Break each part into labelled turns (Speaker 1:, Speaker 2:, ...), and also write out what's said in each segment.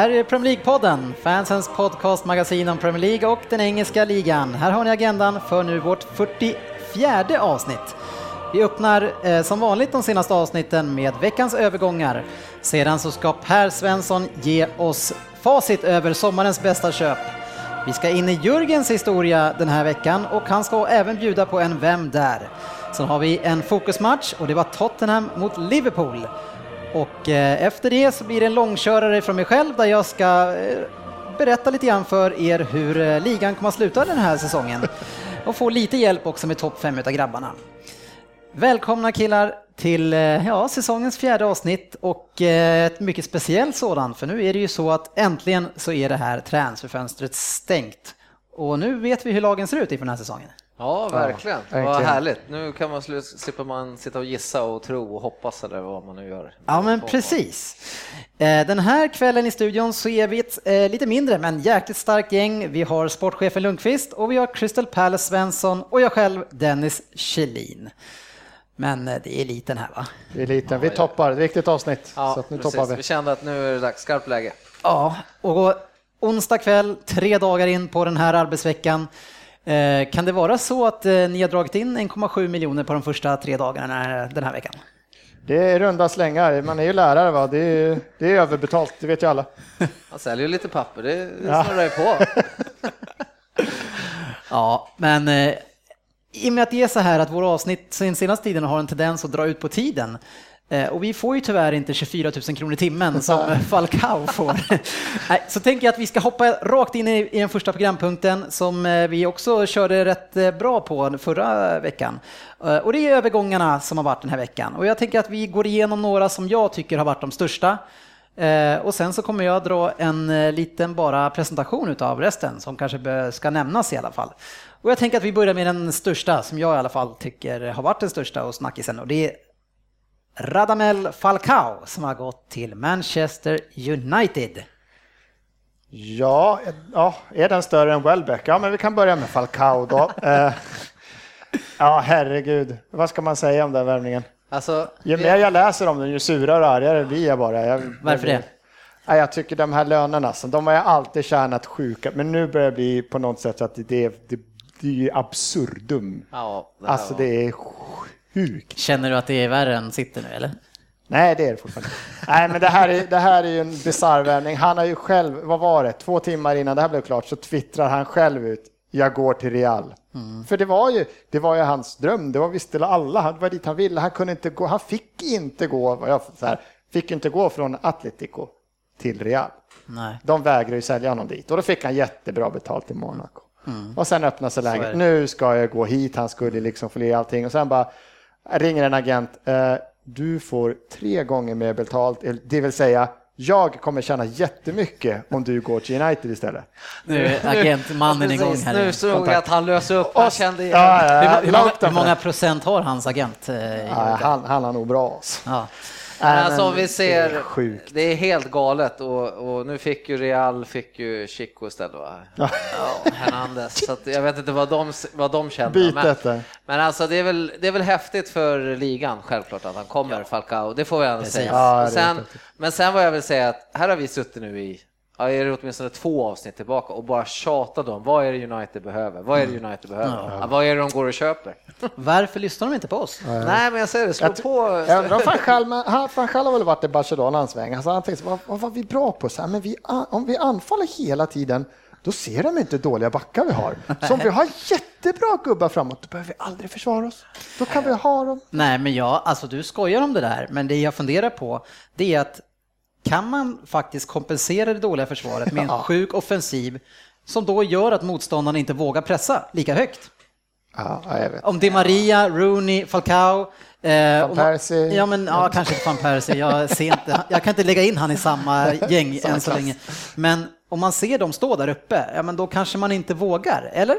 Speaker 1: Här är Premier League-podden, fansens podcastmagasin om Premier League och den engelska ligan. Här har ni agendan för nu vårt 44 avsnitt. Vi öppnar eh, som vanligt de senaste avsnitten med veckans övergångar. Sedan så ska Per Svensson ge oss facit över sommarens bästa köp. Vi ska in i Jürgens historia den här veckan och han ska även bjuda på en Vem där? Sen har vi en fokusmatch och det var Tottenham mot Liverpool. Och eh, efter det så blir det en långkörare från mig själv där jag ska eh, berätta lite grann för er hur eh, ligan kommer att sluta den här säsongen och få lite hjälp också med topp fem utav grabbarna. Välkomna killar till ja, säsongens fjärde avsnitt och ett mycket speciellt sådant för nu är det ju så att äntligen så är det här transferfönstret stängt och nu vet vi hur lagen ser ut inför den här säsongen.
Speaker 2: Ja, verkligen.
Speaker 3: Ja,
Speaker 2: Vad härligt. Nu kan man slipper man sitta och gissa och tro och hoppas eller vad man nu gör.
Speaker 1: Ja men precis. Eh, Den här kvällen i studion så är vi ett eh, lite mindre men jäkligt starkt gäng. Vi har sportchefen Lundqvist och vi har Crystal Palace Svensson och jag själv Dennis Kjellin. Men eh, det är liten här va?
Speaker 3: Det är liten. Vi toppar. Viktigt avsnitt.
Speaker 2: Ja,
Speaker 3: så att nu
Speaker 2: precis.
Speaker 3: toppar vi.
Speaker 2: Vi kände att nu är det dags, skarpt läge.
Speaker 1: Ja, och onsdag kväll, tre dagar in på den här arbetsveckan. Eh, Kan det vara så att eh, ni har dragit in 1,7 miljoner på de första tre dagarna den här- den här veckan?
Speaker 3: Det är runda slängar. Man är ju lärare va. Det är, det är överbetalt, det vet ju alla.
Speaker 2: Han säljer ju lite papper, det, det
Speaker 3: Ja.
Speaker 2: snurrar ju på.
Speaker 1: Ja, men eh, i och med att det är så här att våra avsnitt den senaste tiden har en tendens att dra ut på tiden eh, och vi får ju tyvärr inte 24 000 kronor i timmen som Falcao får. Så tänker jag att vi ska hoppa rakt in i, den första programpunkten som eh, vi också körde rätt eh, bra på förra veckan. Eh, Och det är övergångarna som har varit den här veckan. Och jag tänker att vi går igenom några som jag tycker har varit de största. Eh, och sen så kommer jag dra en eh, liten bara presentation utav resten som kanske ska nämnas i alla fall. Och jag tänker att vi börjar med den största som jag i alla fall tycker har varit den största och snackisen och det är Radamel Falcao som har gått till Manchester United.
Speaker 3: Ja, ja, är den större än Welbeck? Ja, men vi kan börja med Falcao då. Eh, ja, herregud. Vad ska man säga om den värvningen?
Speaker 2: Alltså,
Speaker 3: Ju mer jag läser om den, ju surare och argare blir jag bara. Jag,
Speaker 1: Varför det?
Speaker 3: Ja, jag tycker de här lönerna, alltså, de har jag alltid tjänat sjuka, men nu börjar det bli på något sätt att det, det, det, det är ju absurdum.
Speaker 2: ja, det
Speaker 3: Alltså det är sjukt.
Speaker 1: Känner du att det är värre än sitter nu eller?
Speaker 3: Nej, det är det fortfarande. Nej, men det här är, det här är ju en bisarr värvning. Han har ju själv, vad var det, två timmar innan det här blev klart så twittrar han själv ut, jag går till Real. För det var, ju, det var ju hans dröm, det var visst till alla, det var dit han ville, han kunde inte gå, han fick inte gå, jag, så här, fick inte gå från Atletico till Real.
Speaker 1: Nej.
Speaker 3: De vägrar ju sälja honom dit och då fick han jättebra betalt i Monaco. Och sen öppnade sig läget. Nu ska jag gå hit, han skulle liksom få le allting och sen bara ringer en agent. Eh, du får tre gånger mer betalt, eller det vill säga jag kommer tjäna jättemycket om du går till United istället.
Speaker 1: Nu är agentmannen igång här.
Speaker 2: nu såg jag att han löste upp, han kände igen.
Speaker 3: Ja, ja, ja,
Speaker 1: Hur, hur, många, hur många procent har hans agent? eh,
Speaker 3: han, han har nog bra.
Speaker 1: Ja.
Speaker 2: Alltså
Speaker 3: men
Speaker 2: om vi
Speaker 3: det
Speaker 2: ser,
Speaker 3: är sjukt.
Speaker 2: det är helt galet och, och nu fick ju Real, fick ju Chico istället va?
Speaker 3: Ja.
Speaker 2: Ja, Hernandez. Så att jag vet inte vad de, vad de kände.
Speaker 3: Bytet
Speaker 2: men, men alltså det är, väl, det är väl häftigt för ligan självklart att han kommer, Falcao. Det får vi ändå
Speaker 1: Precis.
Speaker 2: säga.
Speaker 3: Ja, det
Speaker 2: sen, men sen vad jag vill säga att här har vi suttit nu i Ja, är det åtminstone två avsnitt tillbaka och bara tjatat om vad är det United behöver? Vad är det United behöver? Ja, vad är det de går och köper?
Speaker 1: Varför lyssnar de inte på oss?
Speaker 2: Nej, men jag säger det, slå
Speaker 3: Jag
Speaker 2: på.
Speaker 3: Jag undrar van Gaal har väl varit i Barcelona en sväng. Alltså han tänkte, vad, vad var vi bra på? Så här, men vi, om vi anfaller hela tiden, då ser de inte dåliga backar vi har. Så om vi har jättebra gubbar framåt, då behöver vi aldrig försvara oss. Då kan vi ha dem.
Speaker 1: Nej, men jag, alltså du skojar om det där, men det jag funderar på det är att kan man faktiskt kompensera det dåliga försvaret med en sjuk offensiv som då gör att motståndarna inte vågar pressa lika högt?
Speaker 3: Ja, ja, jag vet.
Speaker 1: Om Di Maria, Rooney, Falcao. Eh,
Speaker 3: Van Persie.
Speaker 1: Ja, men ja, kanske inte van Persie. Jag, ser inte, jag kan inte lägga in han i samma gäng
Speaker 3: Samma
Speaker 1: än så
Speaker 3: klass.
Speaker 1: länge. Men om man ser dem stå där uppe, ja men då kanske man inte vågar, eller?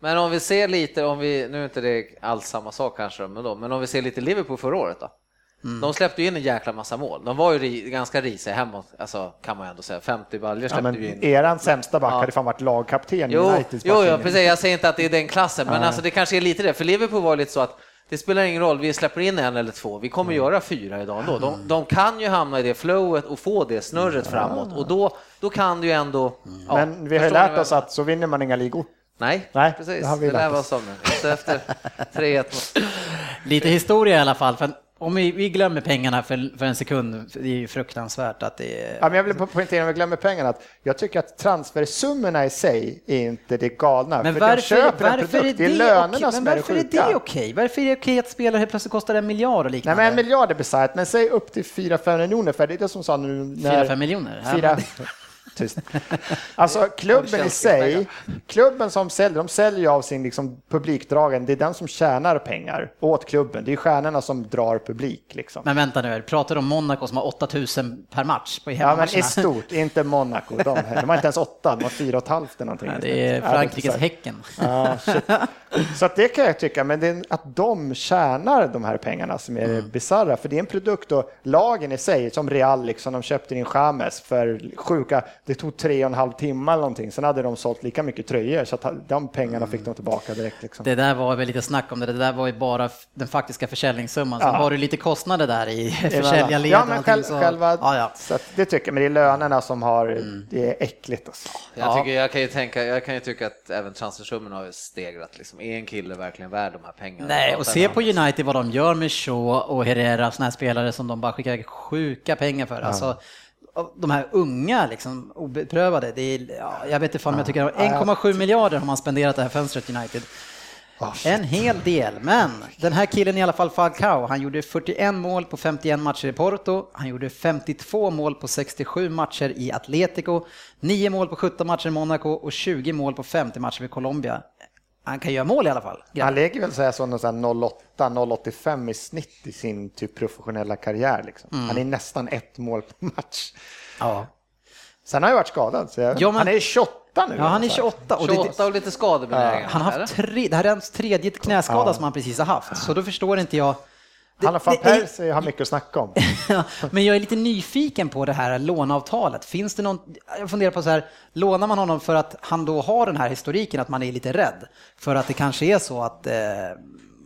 Speaker 2: Men om vi ser lite, om vi, nu är inte det alls samma sak kanske, men, då, men om vi ser lite Liverpool förra året då.
Speaker 1: Mm.
Speaker 2: De släppte ju in en jäkla massa mål. De var ju ri, ganska risiga hemåt, alltså kan man ju ändå säga. 50 baljor
Speaker 3: Ja,
Speaker 2: släppte
Speaker 3: men
Speaker 2: vi in.
Speaker 3: eran sämsta back
Speaker 2: Ja.
Speaker 3: hade fan varit lagkapten i
Speaker 2: Jo,
Speaker 3: Uniteds
Speaker 2: jo, ja,
Speaker 3: backlinje.
Speaker 2: precis. Jag säger inte att det är den klassen, men alltså det kanske är lite det. För Liverpool var lite så att det spelar ingen roll, vi släpper in en eller två, vi kommer
Speaker 3: Mm.
Speaker 2: göra fyra idag ändå. De, de kan ju hamna i det flowet och få det snurret framåt och då, då kan du ju ändå... ja,
Speaker 3: Men vi har ju lärt oss att så vinner man inga ligor.
Speaker 2: Nej,
Speaker 3: Nej,
Speaker 2: precis.
Speaker 3: det har vi
Speaker 2: Det lär vara
Speaker 3: oss.
Speaker 2: så efter 3-1 mot...
Speaker 1: Lite historia i alla fall. För om vi, vi glömmer pengarna för, för en sekund, det är ju fruktansvärt att det är...
Speaker 3: Ja, men jag vill poängtera, om vi glömmer pengarna, att jag tycker att transfersummorna i sig är inte det galna.
Speaker 1: Men
Speaker 3: för
Speaker 1: varför,
Speaker 3: de köper en
Speaker 1: varför är
Speaker 3: produkt,
Speaker 1: det,
Speaker 3: det är lönerna
Speaker 1: okej?
Speaker 3: som
Speaker 1: men
Speaker 3: är det
Speaker 1: varför är
Speaker 3: sjuka.
Speaker 1: det okej? Varför är det okej att spelare helt plötsligt kostar en miljard och
Speaker 3: Nej,
Speaker 1: liknande?
Speaker 3: men en miljard är bisarrt, men säg upp till 4-5 miljoner, för det är det som sa nu när...
Speaker 1: 4-5 miljoner? Ja,
Speaker 3: Fyra...
Speaker 1: men-
Speaker 3: Tyst. Alltså klubben i sig, klubben som säljer, de säljer av sin liksom, publikdragen, det är den som tjänar pengar åt klubben. Det är stjärnorna som drar publik. Liksom.
Speaker 1: Men vänta nu, pratar du om Monaco som har 8000 per match på
Speaker 3: Ja, men i stort, inte Monaco. De, de var inte ens åtta, de var fyra och ett halvt eller någonting.
Speaker 1: Nej, det är
Speaker 3: Ja,
Speaker 1: Frankrikes Häcken.
Speaker 3: Ja, shit. Så att det kan jag tycka, men det är att de tjänar de här pengarna som är mm. bisarra, för det är en produkt och lagen i sig, som Real, liksom, de köpte in James för sjuka, det tog tre och en halv timme eller någonting, sen hade de sålt lika mycket tröjor, så att de pengarna fick de tillbaka direkt. Liksom.
Speaker 1: Det där var väl lite snack om det, det där var ju bara den faktiska försäljningssumman. Sen
Speaker 3: Ja.
Speaker 1: var det lite kostnader där i försäljarled.
Speaker 3: Ja, men själv,
Speaker 1: så-
Speaker 3: själva,
Speaker 1: ja, ja.
Speaker 3: Så att det tycker jag, men det är lönerna som har, det är äckligt. Alltså.
Speaker 2: Jag,
Speaker 1: Ja.
Speaker 2: tycker, jag, kan ju tänka, jag kan ju tycka att även transfersummorna har stegrat. Liksom. Är en kille verkligen värd de här pengarna?
Speaker 1: Nej,
Speaker 2: Ja,
Speaker 1: och se på United vad de gör med Shaw och Herrera, såna här spelare som de bara skickar sjuka pengar för. Alltså, de här unga, liksom, obeprövade, det är, ja, jag vet inte fan om jag tycker 1,7 miljarder har man spenderat det här fönstret United. En hel del, men den här killen i alla fall, Falcao, han gjorde 41 mål på 51 matcher i Porto, han gjorde 52 mål på 67 matcher i Atletico, 9 mål på 17 matcher i Monaco och 20 mål på 50 matcher i Colombia. Han kan göra mål i alla fall.
Speaker 3: Han lägger väl så här så någon 08-085 i snitt i sin typ professionella karriär. Liksom.
Speaker 1: Mm.
Speaker 3: Han är nästan ett mål per match.
Speaker 1: Ja.
Speaker 3: Sen har han ju varit skadad, så jag,
Speaker 1: Ja, men-
Speaker 3: han är 28 nu.
Speaker 1: Ja, han är
Speaker 3: alltså.
Speaker 1: 28 och det,
Speaker 2: 28 och lite skadebenägen.
Speaker 1: han har haft tre, det här är hans tredje knäskada som han precis har haft, så då förstår inte jag.
Speaker 3: Van
Speaker 1: det är-
Speaker 3: Persie har mycket att snacka om.
Speaker 1: Ja, Men jag är lite nyfiken på det här låneavtalet. Finns det någon, jag funderar på så här, lånar man honom för att han då har den här historiken att man är lite rädd? För att det kanske är så att eh,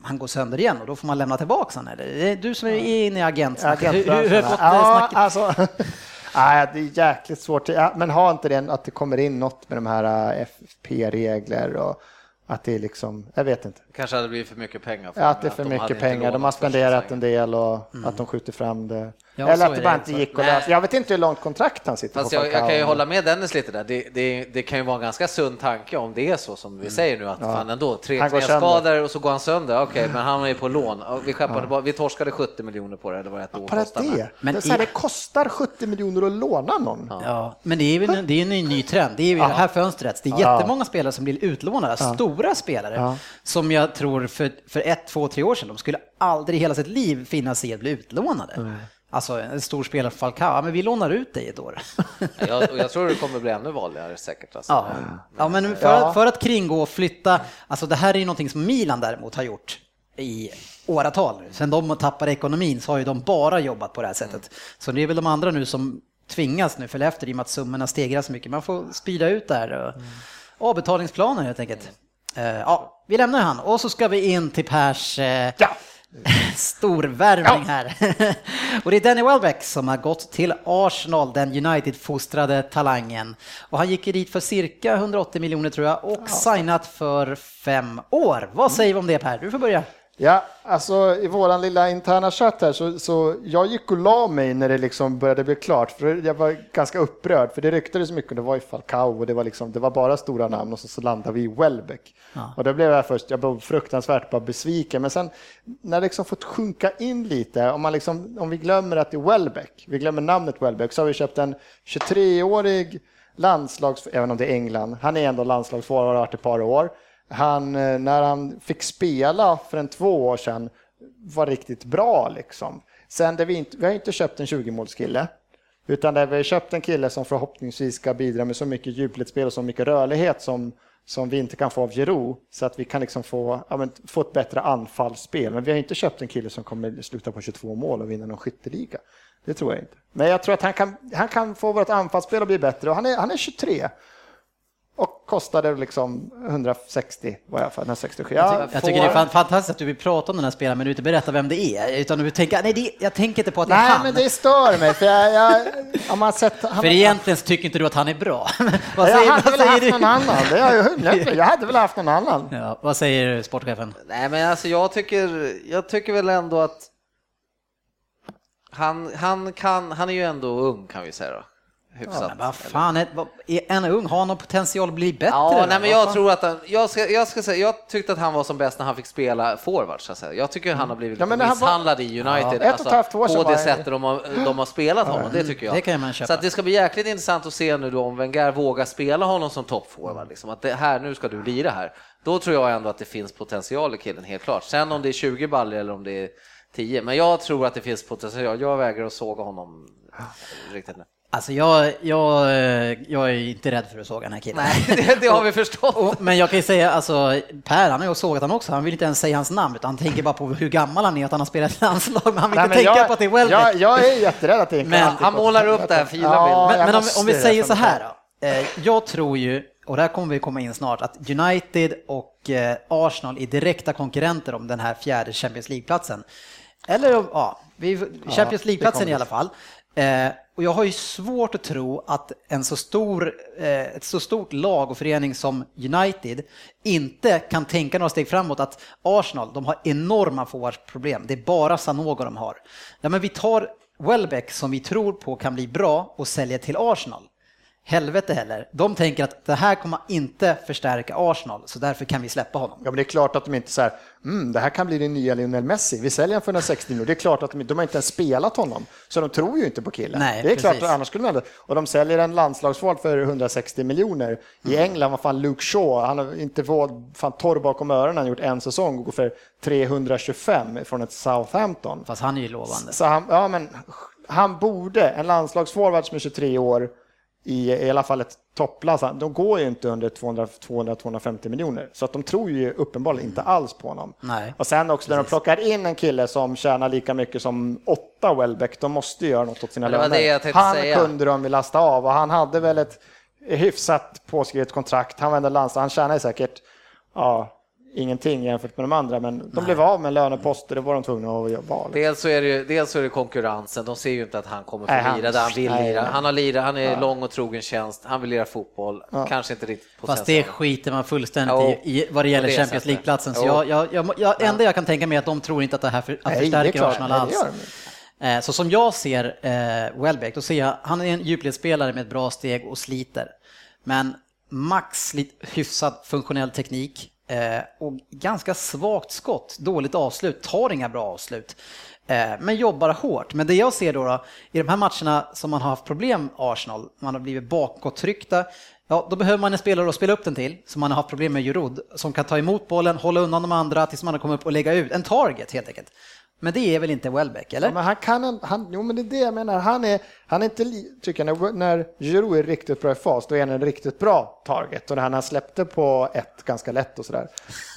Speaker 1: han går sönder igen och då får man lämna tillbaka honom? Eller? Du som är inne i agentsnacket, hur, hur, hur eh,
Speaker 3: ja, alltså, nej, det är jäkligt svårt. Men har inte det att det kommer in något med de här äh, FP-regler och att det är liksom, jag vet inte.
Speaker 2: kanske hade blivit för mycket pengar. För
Speaker 3: Ja, att det är för
Speaker 2: de
Speaker 3: mycket pengar. De har spenderat en del och att de skjuter fram det.
Speaker 1: Ja,
Speaker 3: Eller att det bara
Speaker 1: det.
Speaker 3: inte gick att
Speaker 2: Nej.
Speaker 3: lösa. Jag vet inte hur långt kontrakt han sitter
Speaker 2: Fast
Speaker 3: på.
Speaker 2: jag, jag kan ju hålla med Dennis lite där. Det, det, det kan ju vara en ganska sund tanke om det är så som vi säger nu att fan ändå, tre
Speaker 3: Mm.
Speaker 2: Knäskador och så går han sönder. Okej, men han är ju på lån. Vi, skeppade, bara- vi torskade 70 miljoner på det, eller vad ett år kostade.
Speaker 3: det.
Speaker 2: Men.
Speaker 1: Men
Speaker 3: det, är så här,
Speaker 1: i-
Speaker 3: det kostar 70 miljoner att låna någon.
Speaker 1: Ja, men det är ju en, det är en ny, ny trend. Det är ju det här fönstret. Det är jättemånga spelare som blir utlånade, stora spelare, som jag tror för, för ett, två, tre år sedan, de skulle aldrig i hela sitt liv finna sig i att bli utlånade. Alltså en stor spelare för Falcao, ja, men vi lånar ut dig år.
Speaker 2: Jag, jag tror det kommer bli ännu vanligare säkert. Alltså.
Speaker 1: Ja, ja men för,
Speaker 3: Ja.
Speaker 1: för att kringgå och flytta, alltså det här är ju någonting som Milan däremot har gjort i åratal nu. Sen de tappade ekonomin så har ju de bara jobbat på det här sättet. Så det är väl de andra nu som tvingas nu följa efter i och med att summorna stegras så mycket. Man får sprida ut där. Och avbetalningsplaner helt enkelt. Eh, ja, vi lämnar han och så ska vi in till Pers eh,
Speaker 3: Ja.
Speaker 1: storvärvning här. och det är Danny Welbeck som har gått till Arsenal, den United-fostrade talangen. Och han gick dit för cirka 180 miljoner tror jag och signat för fem år. Vad säger vi om det Per? Du får börja.
Speaker 3: Ja, alltså i våran lilla interna chatt här så, så jag gick och la mig när det liksom började bli klart. För jag var ganska upprörd för det ryktades mycket. Det var ju Falcao och det var, liksom, det var bara stora namn och så, så landade vi i Welbeck. Och då blev jag först, jag blev fruktansvärt bara besviken. Men sen när det liksom fått sjunka in lite, om, man liksom, om vi glömmer att det är Welbeck, vi glömmer namnet Welbeck, så har vi köpt en 23-årig landslags, även om det är England, han är ändå landslagsforward och har varit ett par år han, eh, när han fick spela för en två år sedan, var riktigt bra liksom. Sen det vi, inte, vi har inte köpt en 20-målskille, utan det vi har köpt en kille som förhoppningsvis ska bidra med så mycket djupledsspel och så mycket rörlighet som, som vi inte kan få av Giroud, så att vi kan liksom få, ja, men, få ett bättre anfallsspel. Men vi har inte köpt en kille som kommer sluta på 22 mål och vinna någon skytteliga. Det tror jag inte. Men jag tror att han kan, han kan få vårt anfallsspel att bli bättre och han är, han är 23 och kostade liksom 160 var jag för, den här 67.
Speaker 1: Jag, jag, tycker det är fantastiskt att du vill prata om den här spelaren men du inte berättar vem det är. Utan du tänker, nej det, jag tänker inte på att det är
Speaker 3: nej,
Speaker 1: han.
Speaker 3: Nej men det stör mig för jag, jag om man sett,
Speaker 1: han, För egentligen tycker inte du att han är bra.
Speaker 3: vad säger, jag hade väl haft du? någon annan, det är jag, jag hade väl haft någon annan.
Speaker 1: Ja, vad säger sportchefen?
Speaker 2: Nej men alltså jag tycker, jag tycker väl ändå att han, han, kan, han är ju ändå ung kan vi säga då
Speaker 1: hyfsat. Ja, vad fan, är, en ung har någon potential att bli bättre?
Speaker 2: Ja, nej, men jag tror att han, jag ska, jag ska säga, jag tyckte att han var som bäst när han fick spela forward. Så att säga. Jag tycker han har blivit ja, misshandlad var... i United. Ja, alltså, på det var... sättet de har, de har spelat honom, det tycker jag.
Speaker 1: Det.
Speaker 2: Så att det ska bli jäkligt intressant att se nu då om Wenger vågar spela honom som toppforward. Liksom, att det här, nu ska du lira här. Då tror jag ändå att det finns potential i killen, helt klart. Sen om det är 20 baller eller om det är 10, men jag tror att det finns potential. Jag vägrar att såga honom riktigt nu.
Speaker 1: Alltså jag, jag, jag är inte rädd för att såga den här killen.
Speaker 2: Nej, det, det har vi förstått.
Speaker 1: Men jag kan ju säga, alltså Per han har ju sågat han också, han vill inte ens säga hans namn utan han tänker bara på hur gammal han är, att han har spelat i landslag, men han vill Nej, inte tänka
Speaker 3: jag,
Speaker 1: på att det är Welbeck.
Speaker 3: Jag, jag är jätterädd att det är
Speaker 2: Men han målar upp det här fina
Speaker 1: ja, Men, men om, om, vi säger så här då, eh, jag tror ju, och där kommer vi komma in snart, att United och eh, Arsenal är direkta konkurrenter om den här fjärde Champions League-platsen. Eller ja, Champions League-platsen i alla fall. Och jag har ju svårt att tro att en så stor, eh, ett så stort lag och förening som United inte kan tänka några steg framåt att Arsenal, de har enorma forwardsproblem. Det är bara Sanogo de har. Ja, men vi tar Welbeck som vi tror på kan bli bra och säljer till Arsenal helvete heller. De tänker att det här kommer inte förstärka Arsenal, så därför kan vi släppa honom.
Speaker 3: Ja, men det är klart att de inte säger mm, det här kan bli den nya Lionel Messi, vi säljer honom för 160 miljoner. Det är klart att de, de har inte ens spelat honom, så de tror ju inte på killen.
Speaker 1: Nej,
Speaker 3: det är
Speaker 1: precis.
Speaker 3: klart, annars skulle de Och de säljer en landslagsvård för 160 miljoner. I mm. England, vad fan, Luke Shaw, han har inte vård, fan torr bakom öronen, han gjort en säsong och går för 325 från ett Southampton.
Speaker 1: Fast han är ju lovande.
Speaker 3: Så han, ja, men han borde, en landslagsforward som är 23 år, i, i alla fall ett topplass, de går ju inte under 200-250 miljoner. Så att de tror ju uppenbarligen inte alls på honom.
Speaker 1: Nej,
Speaker 3: och sen också när de plockar in en kille som tjänar lika mycket som åtta Welbeck, de måste göra något åt sina löner. Han säga. kunde de ju lasta av och han hade väl ett hyfsat påskrivet kontrakt. Han var ändå landslag, han tjänar säkert ja, ingenting jämfört med de andra, men de Nej. blev av med löneposter, det var de tvungna att jobba. Liksom.
Speaker 2: Dels så, är det, dels så är det konkurrensen, de ser ju inte att han kommer få lira där han vill lira. Han har lira, han är ja. lång och trogen tjänst, han vill lira fotboll, ja. kanske inte riktigt
Speaker 1: på Fast det skiter man fullständigt jo, i, i vad det gäller det Champions League-platsen. Så jag, jag, jag, jag, enda jag kan tänka mig är att de tror inte att det här för, att Nej, förstärker Arsenal alls. Eh, så som jag ser eh, Welbeck, då ser jag, han är en djupledsspelare med ett bra steg och sliter. Men max hyfsad funktionell teknik, Eh, och ganska svagt skott, dåligt avslut, tar inga bra avslut. Eh, men jobbar hårt. Men det jag ser då, då, i de här matcherna som man har haft problem Arsenal, man har blivit bakåttryckta, ja då behöver man en spelare att spela upp den till, som man har haft problem med Jurod, som kan ta emot bollen, hålla undan de andra tills man har kommit upp och lägga ut, en target helt enkelt. Men det är väl inte Welbeck, eller?
Speaker 3: Ja, men han kan, han, jo, men det är det jag menar. Han är, han är inte, tycker jag, när, när Giroud är riktigt bra i fas, då är han en riktigt bra target. Och när han släppte på ett ganska lätt och sådär.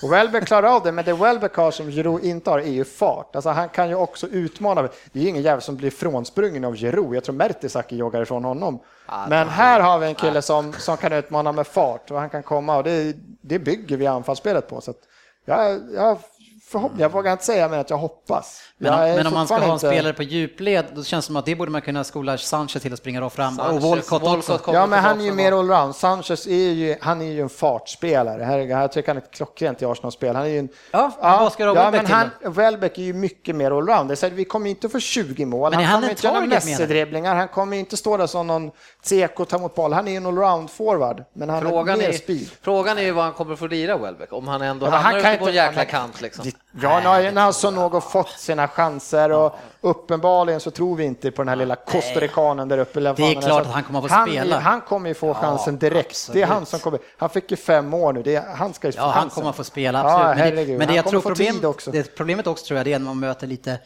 Speaker 3: Och Welbeck klarar av det, men det Welbeck har som Giroud inte har är ju fart. Alltså han kan ju också utmana. Det är ju ingen jävel som blir frånsprungen av Giroud. Jag tror Mertesacker joggar ifrån honom. Men här har vi en kille som, som kan utmana med fart och han kan komma och det, det bygger vi anfallsspelet på. Så jag, jag förhoppning, jag vågar inte säga men att jag hoppas.
Speaker 1: Men om, men om man ska ha en spelare på djupled, då känns det som att det borde man kunna skola Sanchez till att springa rakt fram Sanchez, och Walcott också.
Speaker 3: Ja, men han är ju mer allround. Sanchez är ju, han är ju en fartspelare. Här, jag tycker han är klockrent i Arsenal-spel. Han är ju en...
Speaker 1: Ja, ja, vad ska du
Speaker 3: ja men han, Welbeck är ju mycket mer allround. Så vi kommer inte få 20 mål.
Speaker 1: Men
Speaker 3: han,
Speaker 1: han
Speaker 3: kommer inte göra Messi-dribblingar. Han kommer inte stå där som någon Tseko ta mot boll. Han är ju en allround-forward, men han
Speaker 2: frågan
Speaker 3: har mer
Speaker 2: är,
Speaker 3: speed.
Speaker 2: Frågan är ju vad han kommer få lira, Welbeck, om han ändå ja, hamnar ute på en jäkla kant. Liksom.
Speaker 3: Ja, när, när Sonogo fått sina chanser och uppenbarligen så tror vi inte på den här lilla costaricanen där uppe.
Speaker 1: Det är klart att han kommer att få
Speaker 3: han,
Speaker 1: spela.
Speaker 3: Han kommer ju få chansen direkt.
Speaker 1: absolut.
Speaker 3: Det är han som kommer. Han fick ju fem år nu. Det är, han ska ju få
Speaker 1: Ja, han
Speaker 3: chansen.
Speaker 1: kommer att få spela,
Speaker 3: Ja,
Speaker 1: absolut. men det, men det
Speaker 3: Han
Speaker 1: jag tror problem,
Speaker 3: också.
Speaker 1: det problemet också tror jag det är när man möter lite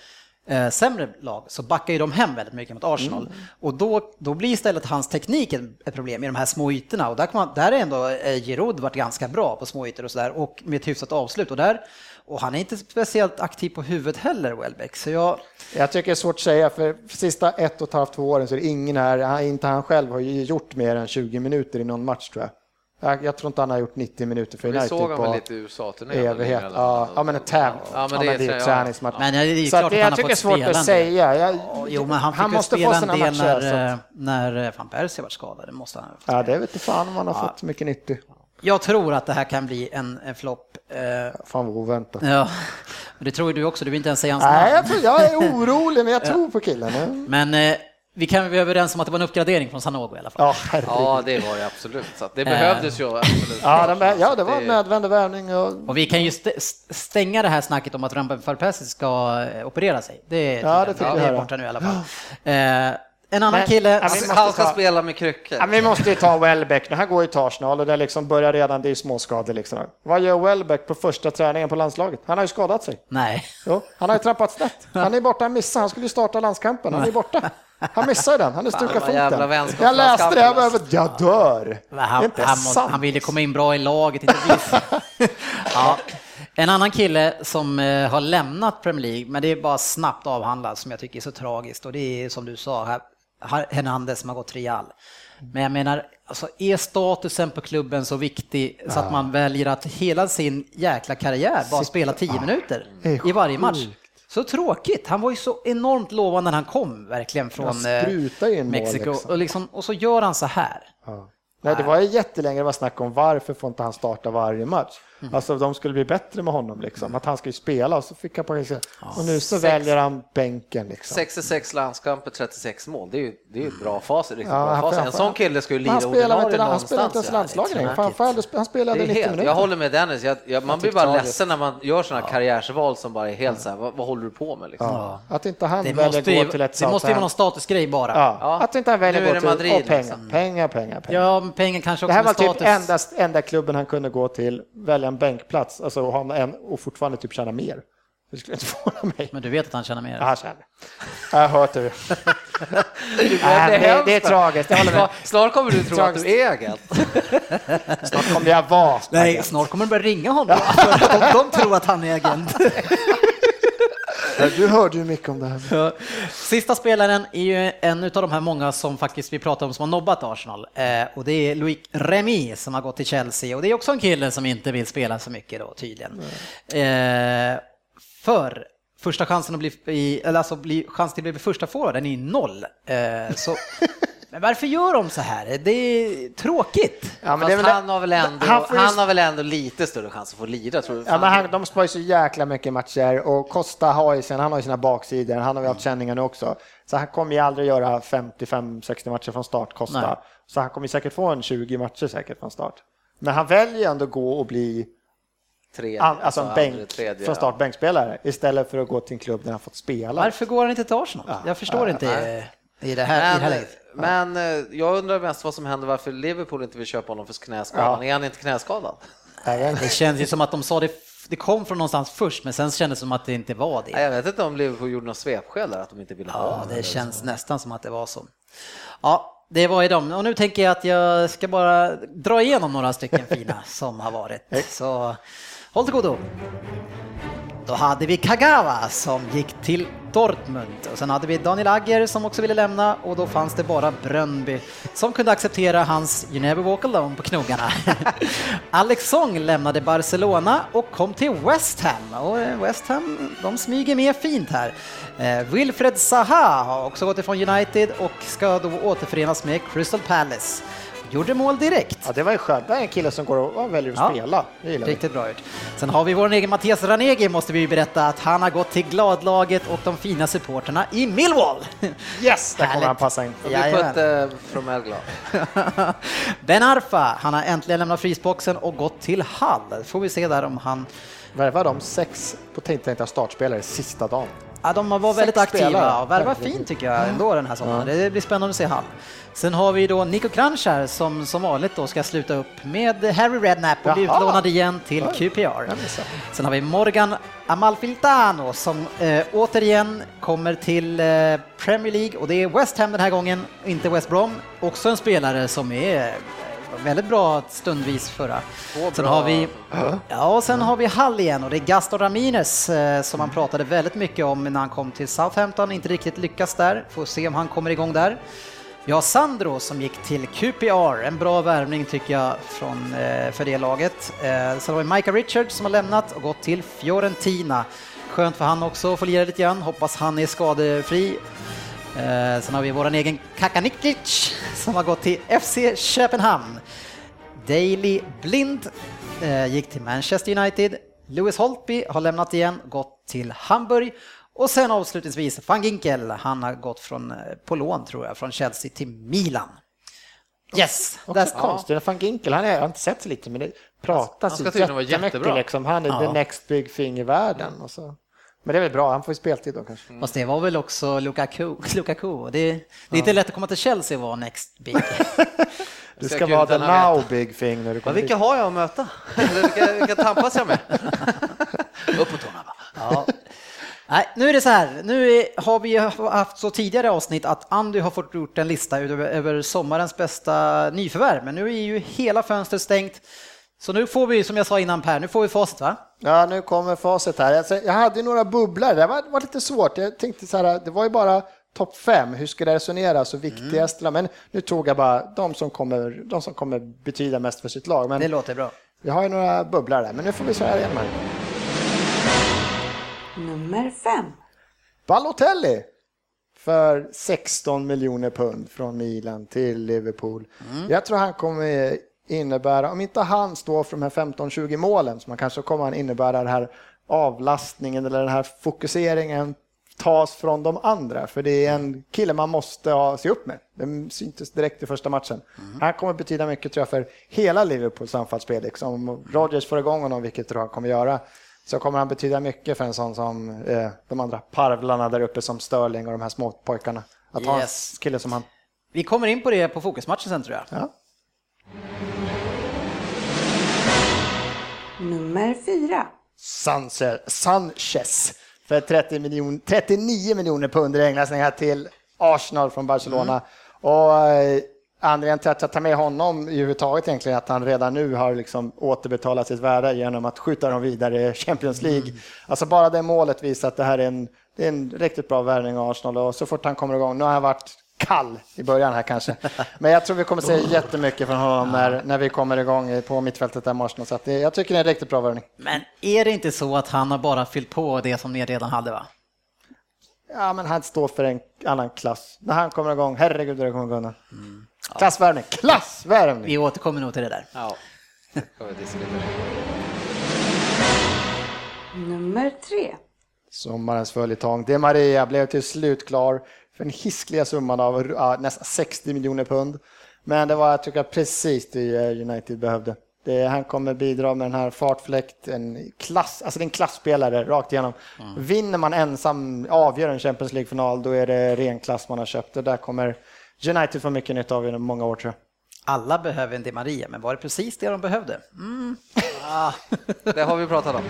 Speaker 1: eh, sämre lag så backar ju de hem väldigt mycket mot Arsenal.
Speaker 3: Mm.
Speaker 1: Och då, då blir istället hans teknik ett problem i de här små ytorna. Och där, kan man, där är ändå eh, Giroud varit ganska bra på små ytor och sådär och med ett hyfsat avslut. Och, där, och han är inte speciellt aktiv på huvudet heller, Welbeck. Så jag,
Speaker 3: Jag tycker det är svårt att säga, för sista ett och ett halvt, två åren så är det ingen här, inte han själv har ju gjort mer än 20 minuter i någon match tror jag. Jag, jag tror inte han har gjort 90 minuter för
Speaker 2: Vi
Speaker 3: United
Speaker 2: såg honom lite i USA-turnén.
Speaker 3: evighet. Ja, ja, men en täv,
Speaker 2: Ja, men
Speaker 3: ja,
Speaker 2: det
Speaker 3: men det är
Speaker 2: ja.
Speaker 3: träningsmatch.
Speaker 1: Men det är ju klart
Speaker 3: att
Speaker 1: att
Speaker 3: det,
Speaker 1: han
Speaker 3: jag
Speaker 1: har
Speaker 3: tycker det är
Speaker 1: fått
Speaker 3: svårt
Speaker 1: spela
Speaker 3: att säga. Jag,
Speaker 1: jo, men han fick ju
Speaker 3: måste få
Speaker 1: spela en
Speaker 3: sina
Speaker 1: del
Speaker 3: matcher.
Speaker 1: när, eh, när eh, van Persie var skadad. Det måste han ha fått.
Speaker 3: ja, det vet inte fan om han har fått mycket nyttigt.
Speaker 1: Jag tror att det här kan bli en, en flopp. Eh,
Speaker 3: Fan vad oväntat.
Speaker 1: Ja, och det tror ju du också, du vill inte ens säga hans
Speaker 3: Nej,
Speaker 1: namn.
Speaker 3: jag, tror, jag är orolig, men jag tror på killen.
Speaker 1: Men eh, vi kan vara överens om att det var en uppgradering från Sanogo i alla fall.
Speaker 3: Ja, herregud.
Speaker 2: Ja, det var det absolut. Så det behövdes ju absolut.
Speaker 3: Ja, den, ja, det var en nödvändig värvning. Och,
Speaker 1: Och vi kan ju st- st- stänga det här snacket om att Ramben Farpesi ska eh, operera sig. Det är,
Speaker 3: Ja, det fick vi
Speaker 1: det är
Speaker 3: höra.
Speaker 1: borta nu i alla fall. En annan
Speaker 3: Men-
Speaker 1: kille...
Speaker 3: Vi
Speaker 2: Han,
Speaker 3: måste
Speaker 2: han ska
Speaker 3: ta-
Speaker 2: spela med kryckor.
Speaker 3: Ja, vi måste ju ta Welbeck nu. Han går ju till Arsenal och det liksom börjar redan, det är småskador liksom. Vad gör Welbeck på första träningen på landslaget? Han har ju skadat sig.
Speaker 1: Nej.
Speaker 3: Jo, han har ju trampat snett. Han är borta, han missar. Han skulle ju starta landskampen. Han är borta. Han missar den. Han är
Speaker 2: jävla
Speaker 3: foten. Jag läste det, jag
Speaker 2: alltså.
Speaker 3: bara, jag dör.
Speaker 1: Men
Speaker 3: Det är
Speaker 1: Han, han,
Speaker 3: sant.
Speaker 1: han ville komma in bra i laget, inte visa. ja. En annan kille som eh, har lämnat Premier League, men det är bara snabbt avhandlat som jag tycker är så tragiskt och det är som du sa, här- Hernandez som har gått Real. Men jag menar, alltså, är statusen på klubben så viktig så att man väljer att hela sin jäkla karriär bara spela 10 minuter i varje match? Så tråkigt. Han var ju så enormt lovande när han kom verkligen från eh, Mexiko
Speaker 3: liksom.
Speaker 1: och, liksom, och så gör han så här.
Speaker 3: Ja. Nej, det var jättelänge det var snack om varför får inte han starta varje match?
Speaker 1: Mm.
Speaker 3: Alltså de skulle bli bättre med honom liksom, att han ska ju spela och så fick han på sig. Och nu så väljer han bänken liksom.
Speaker 2: 66 landskamper, 36 mål. Det är ju det är ju bra facit. Riktigt
Speaker 3: Ja,
Speaker 2: bra facit. En sån kille ska ju lira
Speaker 3: han spelar
Speaker 2: ordinarie
Speaker 3: inte, han spelar inte ens
Speaker 2: någonstans.
Speaker 3: landslaget längre. han spelade
Speaker 2: Det är
Speaker 3: 90
Speaker 2: helt,
Speaker 3: minuter.
Speaker 2: jag håller med Dennis, jag, jag, man blir bara
Speaker 3: tragiskt.
Speaker 2: ledsen när man gör sådana karriärsval som bara är helt så här, vad, vad håller du på med liksom?
Speaker 3: Ja. Att inte han
Speaker 1: Det
Speaker 3: väljer
Speaker 1: måste,
Speaker 3: gå
Speaker 1: ju,
Speaker 3: till ett
Speaker 1: det måste ju vara någon statusgrej bara.
Speaker 3: Ja.
Speaker 2: Ja.
Speaker 3: Att inte han väljer gå
Speaker 2: det
Speaker 3: till
Speaker 2: Madrid,
Speaker 3: och pengar,
Speaker 2: liksom.
Speaker 3: pengar, pengar, pengar.
Speaker 1: Ja, men pengen kanske
Speaker 3: Det
Speaker 1: också
Speaker 3: här
Speaker 1: med
Speaker 3: var typ enda klubben han kunde gå till, välja en bänkplats alltså, och, ha en, och fortfarande typ tjäna mer. Det skulle inte förvåna mig.
Speaker 1: Men du vet att han tjänar mer?
Speaker 3: Ja, han tjänar. Jag har hört det.
Speaker 2: Det,
Speaker 3: är tragiskt, jag håller med.
Speaker 2: Snart, kommer du tro att du är agent.
Speaker 3: Snart kommer jag vara
Speaker 1: Nej,
Speaker 3: agent.
Speaker 1: snart kommer de börja ringa honom de, de tror att han är agent.
Speaker 3: Du hörde ju mycket om det här.
Speaker 1: Sista spelaren är ju en av de här många som faktiskt vi pratar om som har nobbat Arsenal eh, och det är Loic Remy som har gått till Chelsea och det är också en kille som inte vill spela så mycket då tydligen. Eh, för första chansen att bli, eller alltså bli, chans till att bli första forward, den är noll. Eh, så, men varför gör de så här? Det är tråkigt.
Speaker 3: Ja, men
Speaker 2: Fast
Speaker 3: det är väl
Speaker 2: han, har väl ändå,
Speaker 3: han
Speaker 2: han, har väl ändå lite större chans att få lira tror du?
Speaker 3: Ja, men han, de sparar ju så jäkla mycket matcher och Costa har ju sina, han har ju sina baksidor, han har ju haft känningar nu också. Så han kommer ju aldrig göra 55-60 matcher från start, Costa.
Speaker 1: Nej.
Speaker 3: Så han kommer säkert få en 20 matcher säkert från start. Men han väljer ändå gå och bli
Speaker 2: Tredje,
Speaker 3: an, alltså en
Speaker 2: andra,
Speaker 3: bänk
Speaker 2: tredje,
Speaker 3: från start bänkspelare istället för att gå till en klubb där han fått spela.
Speaker 1: Varför går han inte till Arsenal? Jag förstår inte i, i det här, i det här läget.
Speaker 2: Men eh, jag undrar mest vad som händer varför Liverpool inte vill köpa honom för knäskadan.
Speaker 3: Ja.
Speaker 2: Är han inte knäskadad?
Speaker 1: Det känns ju som att de sa det, det kom från någonstans först, men sen kändes det som att det inte var det.
Speaker 2: Jag vet inte om Liverpool gjorde något svepskäl där, att de inte ville ha
Speaker 1: Ja,
Speaker 2: honom.
Speaker 1: det känns nästan som att det var så. Ja, det var ju dem. Och nu tänker jag att jag ska bara dra igenom några stycken fina som har varit. Så håll till godo. Då hade vi Kagawa som gick till Dortmund och sen hade vi Daniel Agger som också ville lämna och då fanns det bara Brönnby som kunde acceptera hans You never walk alone på knogarna. Alex Song lämnade Barcelona och kom till West Ham och eh, West Ham de smyger med fint här. Eh, Wilfred Zaha har också gått ifrån United och ska då återförenas med Crystal Palace. Gjorde mål direkt.
Speaker 3: Ja, det var ju skönt. Det är en kille som går och väljer att
Speaker 1: Ja.
Speaker 3: spela.
Speaker 1: Riktigt bra gjort. Sen har vi vår egen Mattias Ranegi måste vi berätta att han har gått till gladlaget och de fina supporterna i Millwall.
Speaker 3: Yes, där kommer han passa in.
Speaker 2: Vi
Speaker 1: Jajamän.
Speaker 2: skötte Fromell glad.
Speaker 1: Ben Arfa, han har äntligen lämnat frysboxen och gått till Hall. Får vi se där om han
Speaker 3: Värva de sex på tilltänkta startspelare sista dagen.
Speaker 1: Ja, de var väldigt
Speaker 3: Sex
Speaker 1: aktiva och värvar fint tycker jag ändå den här sommaren. Det blir spännande att se Hall. Sen har vi då Nico Kranjčar som som vanligt då ska sluta upp med Harry Redknapp och bli utlånad igen till QPR. Sen har vi Morgan Amalfiltano som eh, återigen kommer till eh, Premier League och det är West Ham den här gången, inte West Brom. Också en spelare som är väldigt bra stundvis förra. Sen har vi Ja, och sen har vi Hall igen och det är Gaston Ramirez eh, som man pratade väldigt mycket om när han kom till Southampton, inte riktigt lyckas där. Får se om han kommer igång där. Vi har Sandro som gick till QPR, en bra värvning tycker jag från, eh, för det laget. Eh, sen har vi Micah Richards som har lämnat och gått till Fiorentina. Skönt för han också att få lira lite grann, hoppas han är skadefri. Eh, sen har vi våran egen Kakanikic som har gått till FC Köpenhamn. Daley Blind eh, gick till Manchester United. Lewis Holtby har lämnat igen, gått till Hamburg. Och sen avslutningsvis van Ginkel, han har gått från, eh, på lån tror jag, från Chelsea till Milan. Yes,
Speaker 3: Också konstigt, van Ginkel, han är, jag har inte sett så lite men det pratas
Speaker 2: Han ska
Speaker 3: ju jättemycket
Speaker 2: jättebra.
Speaker 3: liksom. Han är
Speaker 1: Ja.
Speaker 3: the next big thing i världen. Och så. Men det är väl bra, han får ju speltid då kanske.
Speaker 1: Fast det var väl också Lukaku. Lukaku. Det, det är inte lätt att komma till Chelsea och vara next big.
Speaker 3: Du
Speaker 2: ska
Speaker 3: ska vara the now big thing när du
Speaker 2: Ja,
Speaker 3: kommer
Speaker 2: vilka
Speaker 3: dit.
Speaker 2: har jag att möta? Vilka, vilka tampas jag med? Upp på tårna va?
Speaker 1: Ja. Nej, nu är det så här. Nu är, har vi haft så tidigare avsnitt att Andy har fått gjort en lista över, över sommarens bästa nyförvärv, men nu är ju hela fönstret stängt. Så nu får vi, som jag sa innan Per, nu får vi facit va?
Speaker 3: Ja, nu kommer facit här. Alltså, jag hade ju några bubblor, det var, var lite svårt. Jag tänkte så här, det var ju bara topp fem, hur ska det resoneras och viktigast? Men nu tog jag bara de som kommer, de som kommer betyda mest för sitt lag. Men
Speaker 1: Det låter bra.
Speaker 3: vi har ju några bubblor där, men nu får vi det igen här.
Speaker 4: Nummer fem.
Speaker 3: Balotelli för 16 miljoner pund från Milan till Liverpool. Jag tror han kommer innebära, om inte han står för de här 15-20 målen, så man kanske kommer han innebära den här avlastningen eller den här fokuseringen tas från de andra, för det är en kille man måste ha, se upp med. Det syntes direkt i första matchen. Han kommer betyda mycket tror jag för hela Liverpools anfallsspel. Liksom. Om Rodgers får igång honom, vilket tror han kommer göra, så kommer han betyda mycket för en sån som eh, de andra parvlarna där uppe som Sterling och de här små pojkarna. Att ha en
Speaker 1: Yes.
Speaker 3: kille som han.
Speaker 1: Vi kommer in på det på fokusmatchen sen tror jag.
Speaker 3: Ja.
Speaker 4: Nummer fyra.
Speaker 3: Sanchez, Sanchez för 30 miljon, 39 miljoner pund räknas till Arsenal från Barcelona. Och eh, anledningen till att jag tar med honom överhuvudtaget egentligen att han redan nu har liksom återbetalat sitt värde genom att skjuta dem vidare i Champions League. Alltså bara det målet visar att det här är en, det är en riktigt bra värvning av Arsenal och så fort han kommer igång, nu har han varit kall i början här kanske. Men jag tror vi kommer se jättemycket från honom när, när vi kommer igång på mittfältet där Arsenal. Så att det, jag tycker det är en riktigt bra värvning.
Speaker 1: Men är det inte så att han har bara fyllt på det som ni redan hade va?
Speaker 3: Ja, men han står för en annan klass. När han kommer igång, herregud det kommer gå undan. Klassvärvning, klassvärvning!
Speaker 1: Vi återkommer nog till det där.
Speaker 2: Ja, det.
Speaker 4: Nummer tre.
Speaker 3: Sommarens följetong. De Maria blev till slut klar för en hiskliga summan av ja, nästan 60 miljoner pund. Men det var, jag tycker, precis det eh, United behövde. Det, han kommer bidra med den här fartfläkt, en klass, alltså det är en klassspelare rakt igenom. Vinner man ensam, avgör en Champions League-final, då är det ren klass man har köpt. Och där kommer United få mycket nytta av i många år tror jag.
Speaker 1: Alla behöver en Di Maria, men var det precis det de behövde? Mm.
Speaker 2: Det har vi pratat om.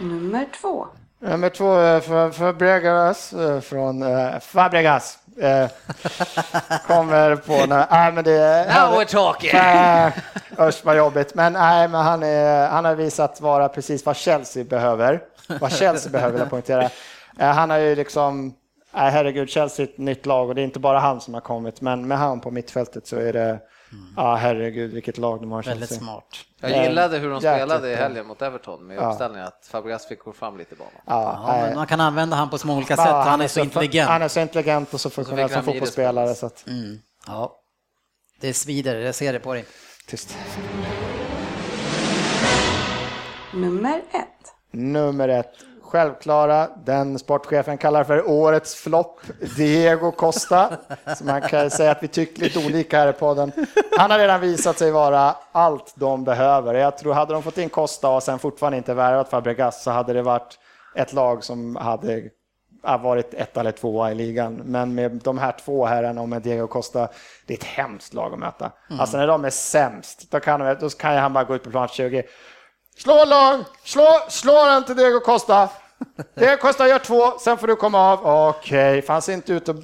Speaker 4: Nummer två.
Speaker 3: Nummer två, eh, för, för Bregas eh, från uh, Fabregas. eh, kommer på... Nej, nej, men det...
Speaker 2: Now we're talking!
Speaker 3: Usch vad jobbigt. Men, nej, men han, är, han har visat vara precis vad Chelsea behöver. Vad Chelsea behöver vill jag poängtera. Eh, han har ju liksom... Nej, herregud, Chelsea är ett nytt lag och det är inte bara han som har kommit. Men med han på mittfältet så är det... Ja, herregud vilket lag de har
Speaker 1: Väldigt smart.
Speaker 2: Jag gillade hur de
Speaker 3: Jäkligt
Speaker 2: spelade i helgen mot Everton med
Speaker 3: Ja.
Speaker 2: uppställningen, att Fabregas fick gå fram lite i banan.
Speaker 3: Ja,
Speaker 1: Ja, man kan använda han på så många olika
Speaker 3: Ja,
Speaker 1: sätt, han är så intelligent.
Speaker 3: Han är så intelligent och så funktionell som fotbollsspelare. Så att,
Speaker 1: Mm. Ja. Det svider, jag ser det på dig.
Speaker 3: tyst.
Speaker 4: Nummer ett.
Speaker 3: Nummer ett. Självklara, den sportchefen kallar för årets flopp, Diego Costa. Så man kan säga att vi tycker lite olika här i podden. Han har redan visat sig vara allt de behöver. Jag tror hade de fått in Costa och sen fortfarande inte värvat Fabregas så hade det varit ett lag som hade varit ett eller tvåa i ligan. Men med de här två herrarna och med Diego Costa, det är ett hemskt lag att möta. Mm. Alltså när de är sämst, då kan, de, då kan han bara gå ut på plan 20. Slå lång, slå, slå den till Diego Costa. Diego Costa gör två, sen får du komma av. Okej, okay, fanns inte ut och,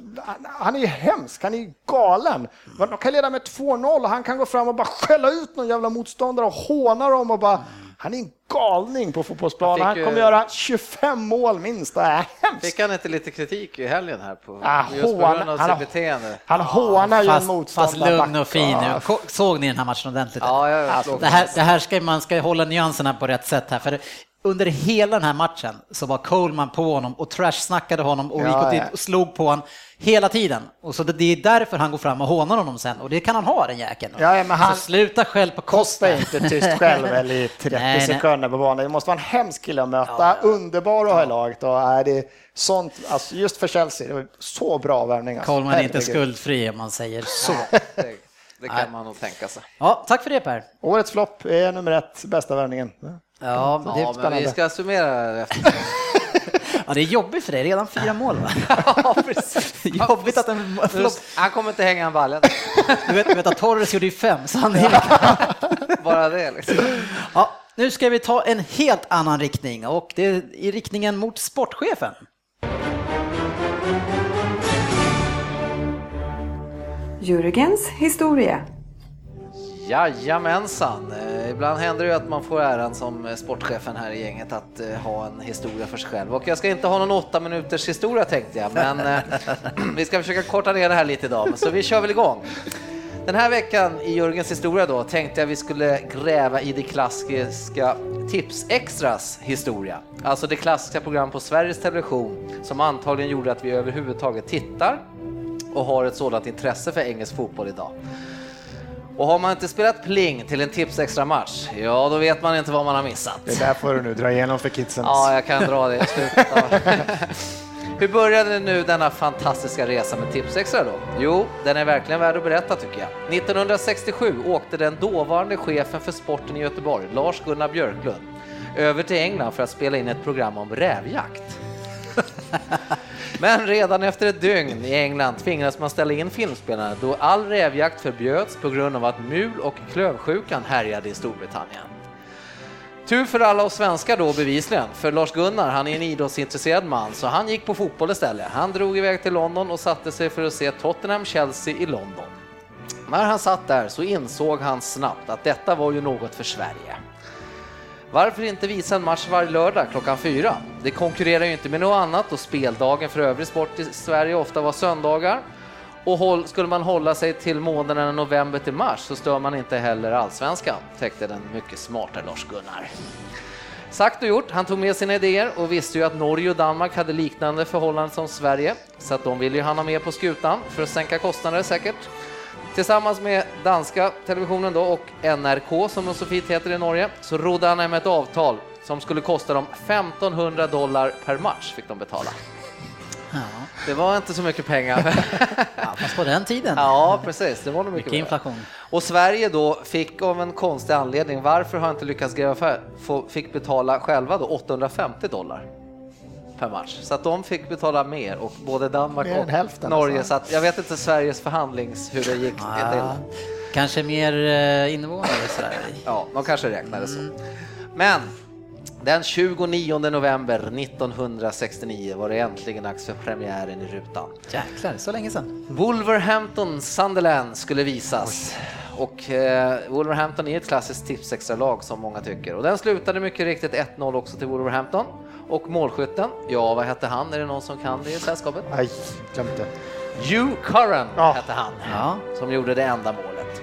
Speaker 3: Han är ju hemsk, han är ju galen. De kan leda med 2-0 och han kan gå fram och bara skälla ut någon jävla motståndare och håna dem och bara han är en galning på fotbollsplanen. Han kommer göra 25 mål minst. Det är hemskt.
Speaker 2: Fick han inte lite kritik i helgen här på, ah, just på grund av
Speaker 3: sitt
Speaker 2: beteende?
Speaker 3: Han hånar ju en motståndare.
Speaker 1: Fast lugn och fin nu. Såg ni den här matchen ordentligt?
Speaker 2: Ja, jag
Speaker 1: alltså, det, här, det här ska man ska hålla nyanserna på rätt sätt här. För under hela den här matchen så var Coleman på honom och trash-snackade honom och ja, gick och, och slog på honom hela tiden. Och så det är därför han går fram och hånar honom sen och det kan han ha den jäkeln.
Speaker 3: Ja, men han,
Speaker 1: så sluta själv på
Speaker 3: Costa. inte tyst själv eller i 30 nej, sekunder på banan. Det måste vara en hemsk kille att möta, ja, underbar att ha i laget och är det sånt, alltså just för Chelsea, det var så bra värvning.
Speaker 1: Alltså. Coleman är inte skuldfri om man säger så.
Speaker 2: det kan man nog tänka sig.
Speaker 1: Ja, tack för det Per.
Speaker 3: Årets flopp är nummer ett, bästa värvningen.
Speaker 2: Ja, det är ja, men vi ska summera efter.
Speaker 1: Ja, det är jobbigt för dig, redan fyra mål va?
Speaker 2: ja, precis.
Speaker 1: Jobbigt att en flopp...
Speaker 2: Han kommer inte hänga en ballen.
Speaker 1: du, vet, du vet att Torres gjorde ju fem, så han är
Speaker 2: Bara det liksom.
Speaker 1: Ja, nu ska vi ta en helt annan riktning och det är i riktningen mot sportchefen.
Speaker 4: Jürgens historia.
Speaker 2: Jajamensan. Eh, ibland händer det ju att man får äran som eh, sportchefen här i gänget att eh, ha en historia för sig själv. Och jag ska inte ha någon åtta minuters historia tänkte jag, men vi ska försöka korta ner det här lite idag. Så vi kör väl igång. Den här veckan i Jörgens historia då tänkte jag vi skulle gräva i det klassiska Tips-Extras historia. Alltså det klassiska program på Sveriges Television som antagligen gjorde att vi överhuvudtaget tittar och har ett sådant intresse för engelsk fotboll idag. Och har man inte spelat pling till en tips extra match, ja då vet man inte vad man har missat.
Speaker 3: Det där får du nu dra igenom för kidsen.
Speaker 2: Ja, jag kan dra det Hur började nu denna fantastiska resa med Tipsextra då? Jo, den är verkligen värd att berätta tycker jag. 1967 åkte den dåvarande chefen för sporten i Göteborg, Lars-Gunnar Björklund, över till England för att spela in ett program om rävjakt. Men redan efter ett dygn i England tvingades man ställa in filmspelarna då all rävjakt förbjöds på grund av att mul och klövsjukan härjade i Storbritannien. Tur för alla oss svenskar då bevisligen, för Lars-Gunnar han är en idrottsintresserad man så han gick på fotboll istället. Han drog iväg till London och satte sig för att se Tottenham-Chelsea i London. När han satt där så insåg han snabbt att detta var ju något för Sverige. Varför inte visa en match varje lördag klockan fyra? Det konkurrerar ju inte med något annat och speldagen för övrig sport i Sverige ofta var söndagar. Och håll, skulle man hålla sig till månaderna november till mars så stör man inte heller allsvenskan, täckte den mycket smarta Lars-Gunnar. Sagt och gjort, han tog med sina idéer och visste ju att Norge och Danmark hade liknande förhållanden som Sverige, så att de ville ju han ha med på skutan för att sänka kostnader säkert. Tillsammans med danska televisionen då och NRK som de så fint heter i Norge så rodde han hem ett avtal som skulle kosta dem 1500 dollar per match fick de betala. Ja. Det var inte så mycket pengar.
Speaker 1: ja, fast på den tiden.
Speaker 2: Ja, precis. Det var nog mycket,
Speaker 1: mycket inflation.
Speaker 2: Och Sverige då fick av en konstig anledning, varför har inte lyckats gräva för, fick betala själva då 850 dollar per match. Så att de fick betala mer och både Danmark och hälften, Norge. Alltså. Så att jag vet inte Sveriges förhandlings hur det gick ah, till.
Speaker 1: Kanske mer eh, invånare sådär.
Speaker 2: Ja, de kanske räknade så. Mm. Men den 29 november 1969 var det äntligen dags för premiären i rutan.
Speaker 1: Jäklar, så länge sedan.
Speaker 2: Wolverhampton Sunderland skulle visas. Oj. Och eh, Wolverhampton är ett klassiskt tipsextra-lag som många tycker. Och den slutade mycket riktigt 1-0 också till Wolverhampton. Och målskytten, ja vad hette han? Är det någon som kan det i sällskapet?
Speaker 3: Nej, glömt det.
Speaker 2: Hugh Curran ja. hette han, ja. som gjorde det enda målet.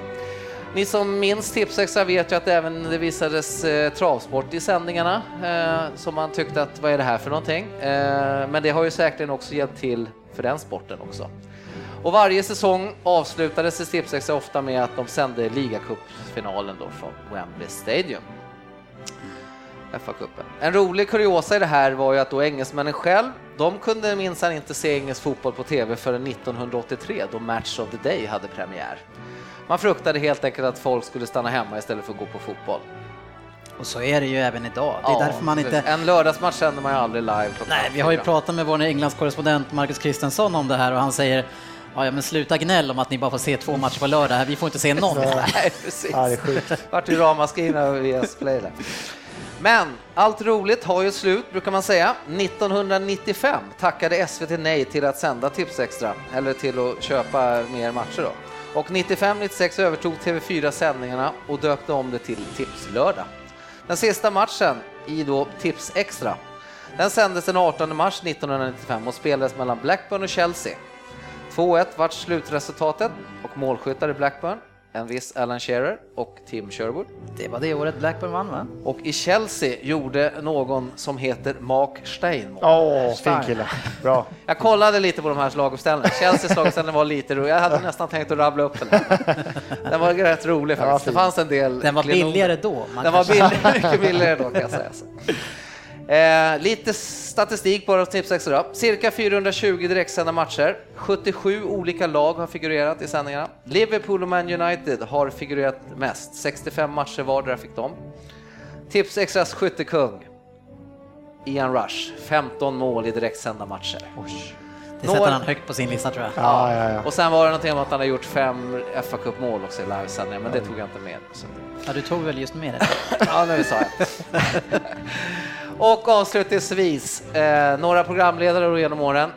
Speaker 2: Ni som minns Tipsextra vet ju att även det visades eh, travsport i sändningarna eh, som man tyckte att vad är det här för någonting? Eh, men det har ju säkerligen också hjälpt till för den sporten också. Och varje säsong avslutades Tipsextra ofta med att de sände ligacupfinalen då från Wembley Stadium. FA-cupen. En rolig kuriosa i det här var ju att då engelsmännen själv, de kunde minsann inte se engelsk fotboll på TV förrän 1983 då Match of the Day hade premiär. Man fruktade helt enkelt att folk skulle stanna hemma istället för att gå på fotboll.
Speaker 1: Och så är det ju även idag. Det är
Speaker 2: Ja,
Speaker 1: därför man inte...
Speaker 2: En lördagsmatch sänder man ju aldrig live.
Speaker 1: Nej, vi har ju pratat med vår Englandskorrespondent Marcus Kristensson om det här och han säger Ja, ja, men sluta gnäll om att ni bara får se två matcher på lördag. Vi får inte se någon.
Speaker 2: Nej, precis.
Speaker 3: Ja, det är sjukt.
Speaker 2: Vart ju ramaskrin över VS Play där. Men allt roligt har ju slut brukar man säga. 1995 tackade SVT nej till att sända Tipsextra, eller till att köpa mer matcher då. Och 95-96 övertog TV4 sändningarna och döpte om det till Tipslördag. Den sista matchen i då Tips Extra, den sändes den 18 mars 1995 och spelades mellan Blackburn och Chelsea. 2-1 vart slutresultatet och målskyttar i Blackburn, en viss Alan Shearer och Tim Sherwood.
Speaker 1: Det var det året Blackburn vann va?
Speaker 2: Och i Chelsea gjorde någon som heter Mark Stein.
Speaker 3: Åh, fin kille. Bra.
Speaker 2: Jag kollade lite på de här slaguppställningarna. Chelseas slaguppställning var lite rolig. Jag hade nästan tänkt att rabbla upp den. Den var rätt rolig faktiskt. Det fanns en del
Speaker 1: Den var billigare då. Man
Speaker 2: Den var billigare, mycket billigare då kan jag säga. Eh, lite statistik på Tips Extra. Cirka 420 direktsända matcher. 77 olika lag har figurerat i sändningarna. Liverpool och Man United har figurerat mest. 65 matcher vardera fick de. Tips Extras skyttekung. Ian Rush, 15 mål i direktsända matcher.
Speaker 1: Det sätter
Speaker 2: Några-
Speaker 1: han högt på sin lista tror jag.
Speaker 3: Ja, ja, ja.
Speaker 2: Och sen var det någonting om att han har gjort fem fa Cup mål också i livesändningar, men det tog jag inte med. Så.
Speaker 1: Ja, du tog väl just med det?
Speaker 2: Ja, nu sa jag. Och avslutningsvis, eh, några programledare genom åren.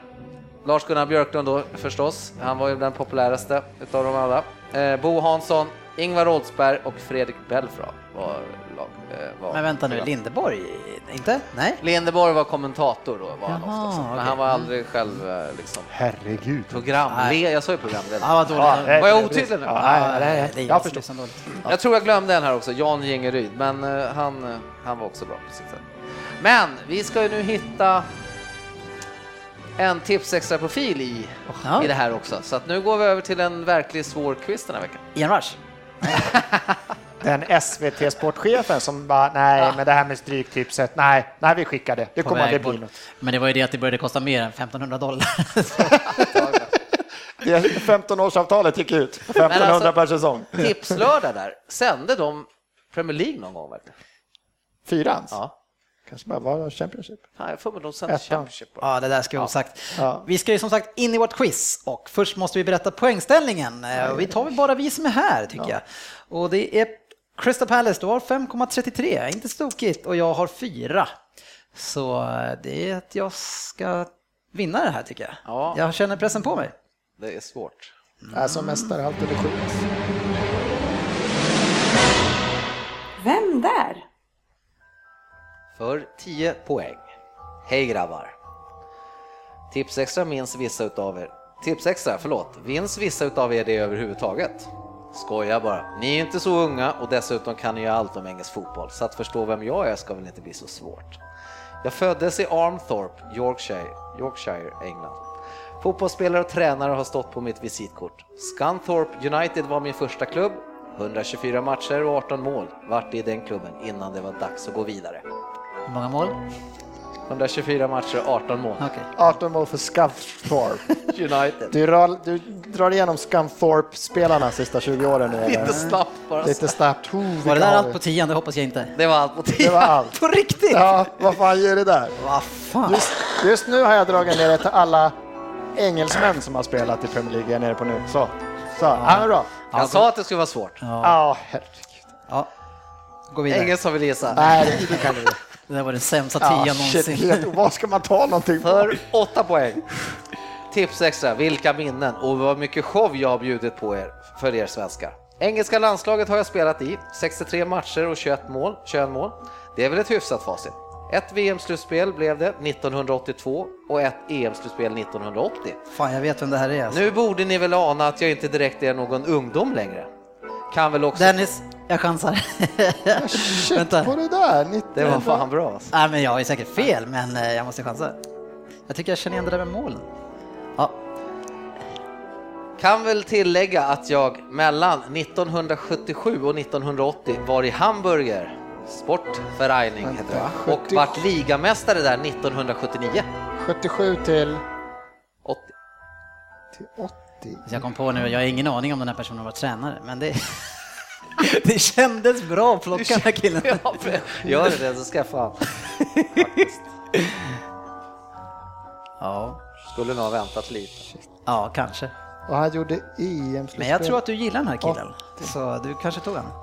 Speaker 2: Lars-Gunnar Björklund då förstås, han var ju den populäraste utav dem alla. Eh, Bo Hansson, Ingvar Oldsberg och Fredrik Belfrage var lag. Eh, var
Speaker 1: Men vänta nu, Lindeborg? Inte? Nej?
Speaker 2: Lindeborg var kommentator då, var han
Speaker 1: Jaha,
Speaker 2: oftast. Men
Speaker 1: okej.
Speaker 2: han var aldrig själv eh, liksom
Speaker 3: Herregud.
Speaker 2: programledare. Jag sa ju programledare.
Speaker 1: Ja, vad
Speaker 3: nej,
Speaker 2: Var jag otydlig nu?
Speaker 3: Ja, nej, nej, nej.
Speaker 1: ju
Speaker 3: Jag förstår.
Speaker 1: liksom.
Speaker 2: Jag tror jag glömde en här också, Jan Gingeryd, men eh, han, han var också bra på sitt sätt. Men vi ska ju nu hitta en tipsextra profil i,
Speaker 1: Ja.
Speaker 2: i det här också, så att nu går vi över till en verkligt svår quiz den här veckan.
Speaker 1: Ian Rush?
Speaker 3: Den SVT-sportchefen som bara, nej, men det här med stryktipset, nej, nej, vi skickar det. Det
Speaker 1: På
Speaker 3: kommer aldrig bli något.
Speaker 1: Men det var ju det att det började kosta mer än 1500 dollar.
Speaker 3: Det 15-årsavtalet gick ut. 1500
Speaker 2: alltså-
Speaker 3: per säsong.
Speaker 2: Tipslördag där, sände de Premier League någon gång? Verkligen?
Speaker 3: Fyrans?
Speaker 2: Ja.
Speaker 3: Kanske bara var Championship.
Speaker 2: Fan, jag får mig de sände. Championship.
Speaker 1: Ja, det där ska vi ha sagt.
Speaker 3: Ja.
Speaker 1: Vi ska ju som sagt in i vårt quiz och först måste vi berätta poängställningen. Eh, Vi tar väl bara vi som är här tycker jag. Och det är Crystal Palace, du har 5,33, inte stokigt, och jag har 4. Så eh, det är att jag ska vinna det här tycker jag.
Speaker 2: Ja.
Speaker 1: Jag känner pressen på mig.
Speaker 2: Det är svårt.
Speaker 3: Alltså mästare, allt eller sjukt.
Speaker 4: Vem där?
Speaker 2: För 10 poäng. Hej grabbar! Tipsextra minns vissa utav er. Tipsextra, förlåt, minns vissa utav er det överhuvudtaget? Skoja bara. Ni är inte så unga och dessutom kan ni ju allt om engelsk fotboll, så att förstå vem jag är ska väl inte bli så svårt. Jag föddes i Armthorpe, Yorkshire, Yorkshire, England. Fotbollsspelare och tränare har stått på mitt visitkort. Scunthorpe United var min första klubb. 124 matcher och 18 mål vart det i den klubben innan det var dags att gå vidare.
Speaker 1: Hur många mål?
Speaker 2: 124 matcher och 18 mål.
Speaker 1: Okej.
Speaker 3: 18 mål för Scunthorpe.
Speaker 2: United.
Speaker 3: Du, drar, du drar igenom Scunthorpe-spelarna sista 20 åren nu?
Speaker 2: Lite snabbt bara.
Speaker 3: Lite snabbt. Oh,
Speaker 1: Var det där allt
Speaker 3: vi?
Speaker 1: på tian? Det hoppas jag inte.
Speaker 2: Det var allt på
Speaker 3: Det
Speaker 2: tio.
Speaker 3: var allt.
Speaker 1: På riktigt?
Speaker 3: Ja, vad fan ger det där?
Speaker 1: Vad fan?
Speaker 3: Just, just nu har jag dragit ner det till alla engelsmän som har spelat i Premier League. Jag är nere på nu. Så, så. Ja, men bra.
Speaker 2: Han sa att det skulle vara svårt.
Speaker 1: Ja.
Speaker 3: Ja, herregud.
Speaker 1: ja. Gå vidare.
Speaker 2: Ingen som vill gissa.
Speaker 3: Nej, det, det kan du inte.
Speaker 1: Det där var den sämsta
Speaker 3: Ja,
Speaker 1: tian
Speaker 3: shit,
Speaker 1: någonsin.
Speaker 3: helt, vad ska man ta någonting på?
Speaker 2: För åtta poäng. Tips extra, vilka minnen och vad mycket show jag har bjudit på er för er svenskar. Engelska landslaget har jag spelat i, 63 matcher och 21 mål. 21 mål. Det är väl ett hyfsat facit. Ett VM-slutspel blev det 1982 och ett EM-slutspel 1980.
Speaker 1: Fan, jag vet vem det här är. Alltså.
Speaker 2: Nu borde ni väl ana att jag inte direkt är någon ungdom längre. Kan väl också...
Speaker 1: Dennis, jag chansar.
Speaker 3: Shit
Speaker 1: Vänta.
Speaker 3: på det där. 90,
Speaker 2: Det var fan bra alltså.
Speaker 1: Nej, men jag är säkert fel, men eh, jag måste chansa. Jag tycker jag känner igen det där med målen. Ja,
Speaker 2: Kan väl tillägga att jag mellan 1977 och 1980 var i Hamburger Sportvereinigung heter det. Och
Speaker 3: 70.
Speaker 2: vart ligamästare där 1979.
Speaker 3: 77 till,
Speaker 2: 80.
Speaker 3: till 80.
Speaker 1: Så jag kom på nu, jag har ingen aning om den här personen var tränare, men det, det kändes bra att plocka den här killen.
Speaker 2: Ja, Gör det så ska jag fan. Faktiskt.
Speaker 1: Ja,
Speaker 2: Skulle nog ha väntat lite.
Speaker 1: ja kanske.
Speaker 3: Och han gjorde EM-slutspel.
Speaker 1: Men jag tror att du gillar den här killen, så du kanske tog den.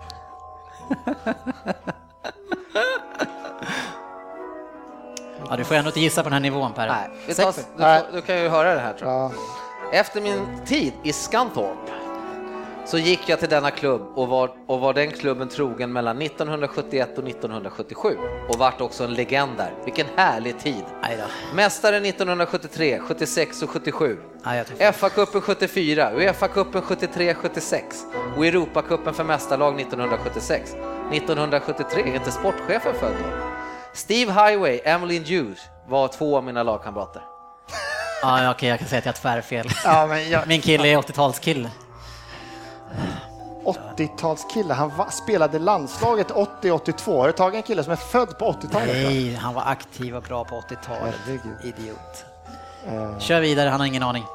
Speaker 1: Ja, du får ändå inte gissa på den här nivån Per.
Speaker 2: Nej, vi tar, du, får, du kan ju höra det här tror jag.
Speaker 3: Ja.
Speaker 2: Efter min tid i Skantorp så gick jag till denna klubb och var, och var den klubben trogen mellan 1971 och 1977 och vart också en legend där. Vilken härlig tid! Mästare 1973, 76 och 77.
Speaker 1: Nej, jag tror
Speaker 2: FA-cupen 74, Uefa-cupen 73, 76 och Europacupen för mästarlag 1976. 1973 är inte sportchefen född då. Steve Highway, Emmeline Hughes var två av mina lagkamrater.
Speaker 1: Ja, okej, jag kan säga att jag har tvärfel.
Speaker 3: Ja, men jag,
Speaker 1: Min kille är 80-talskille.
Speaker 3: 80-talskille, han va, spelade landslaget 80-82. Har du tagit en kille som är född på 80-talet? då?
Speaker 1: Nej, han var aktiv och bra på 80-talet.
Speaker 3: Herregud.
Speaker 1: Idiot.
Speaker 3: Eh,
Speaker 1: Kör vidare, han har ingen aning.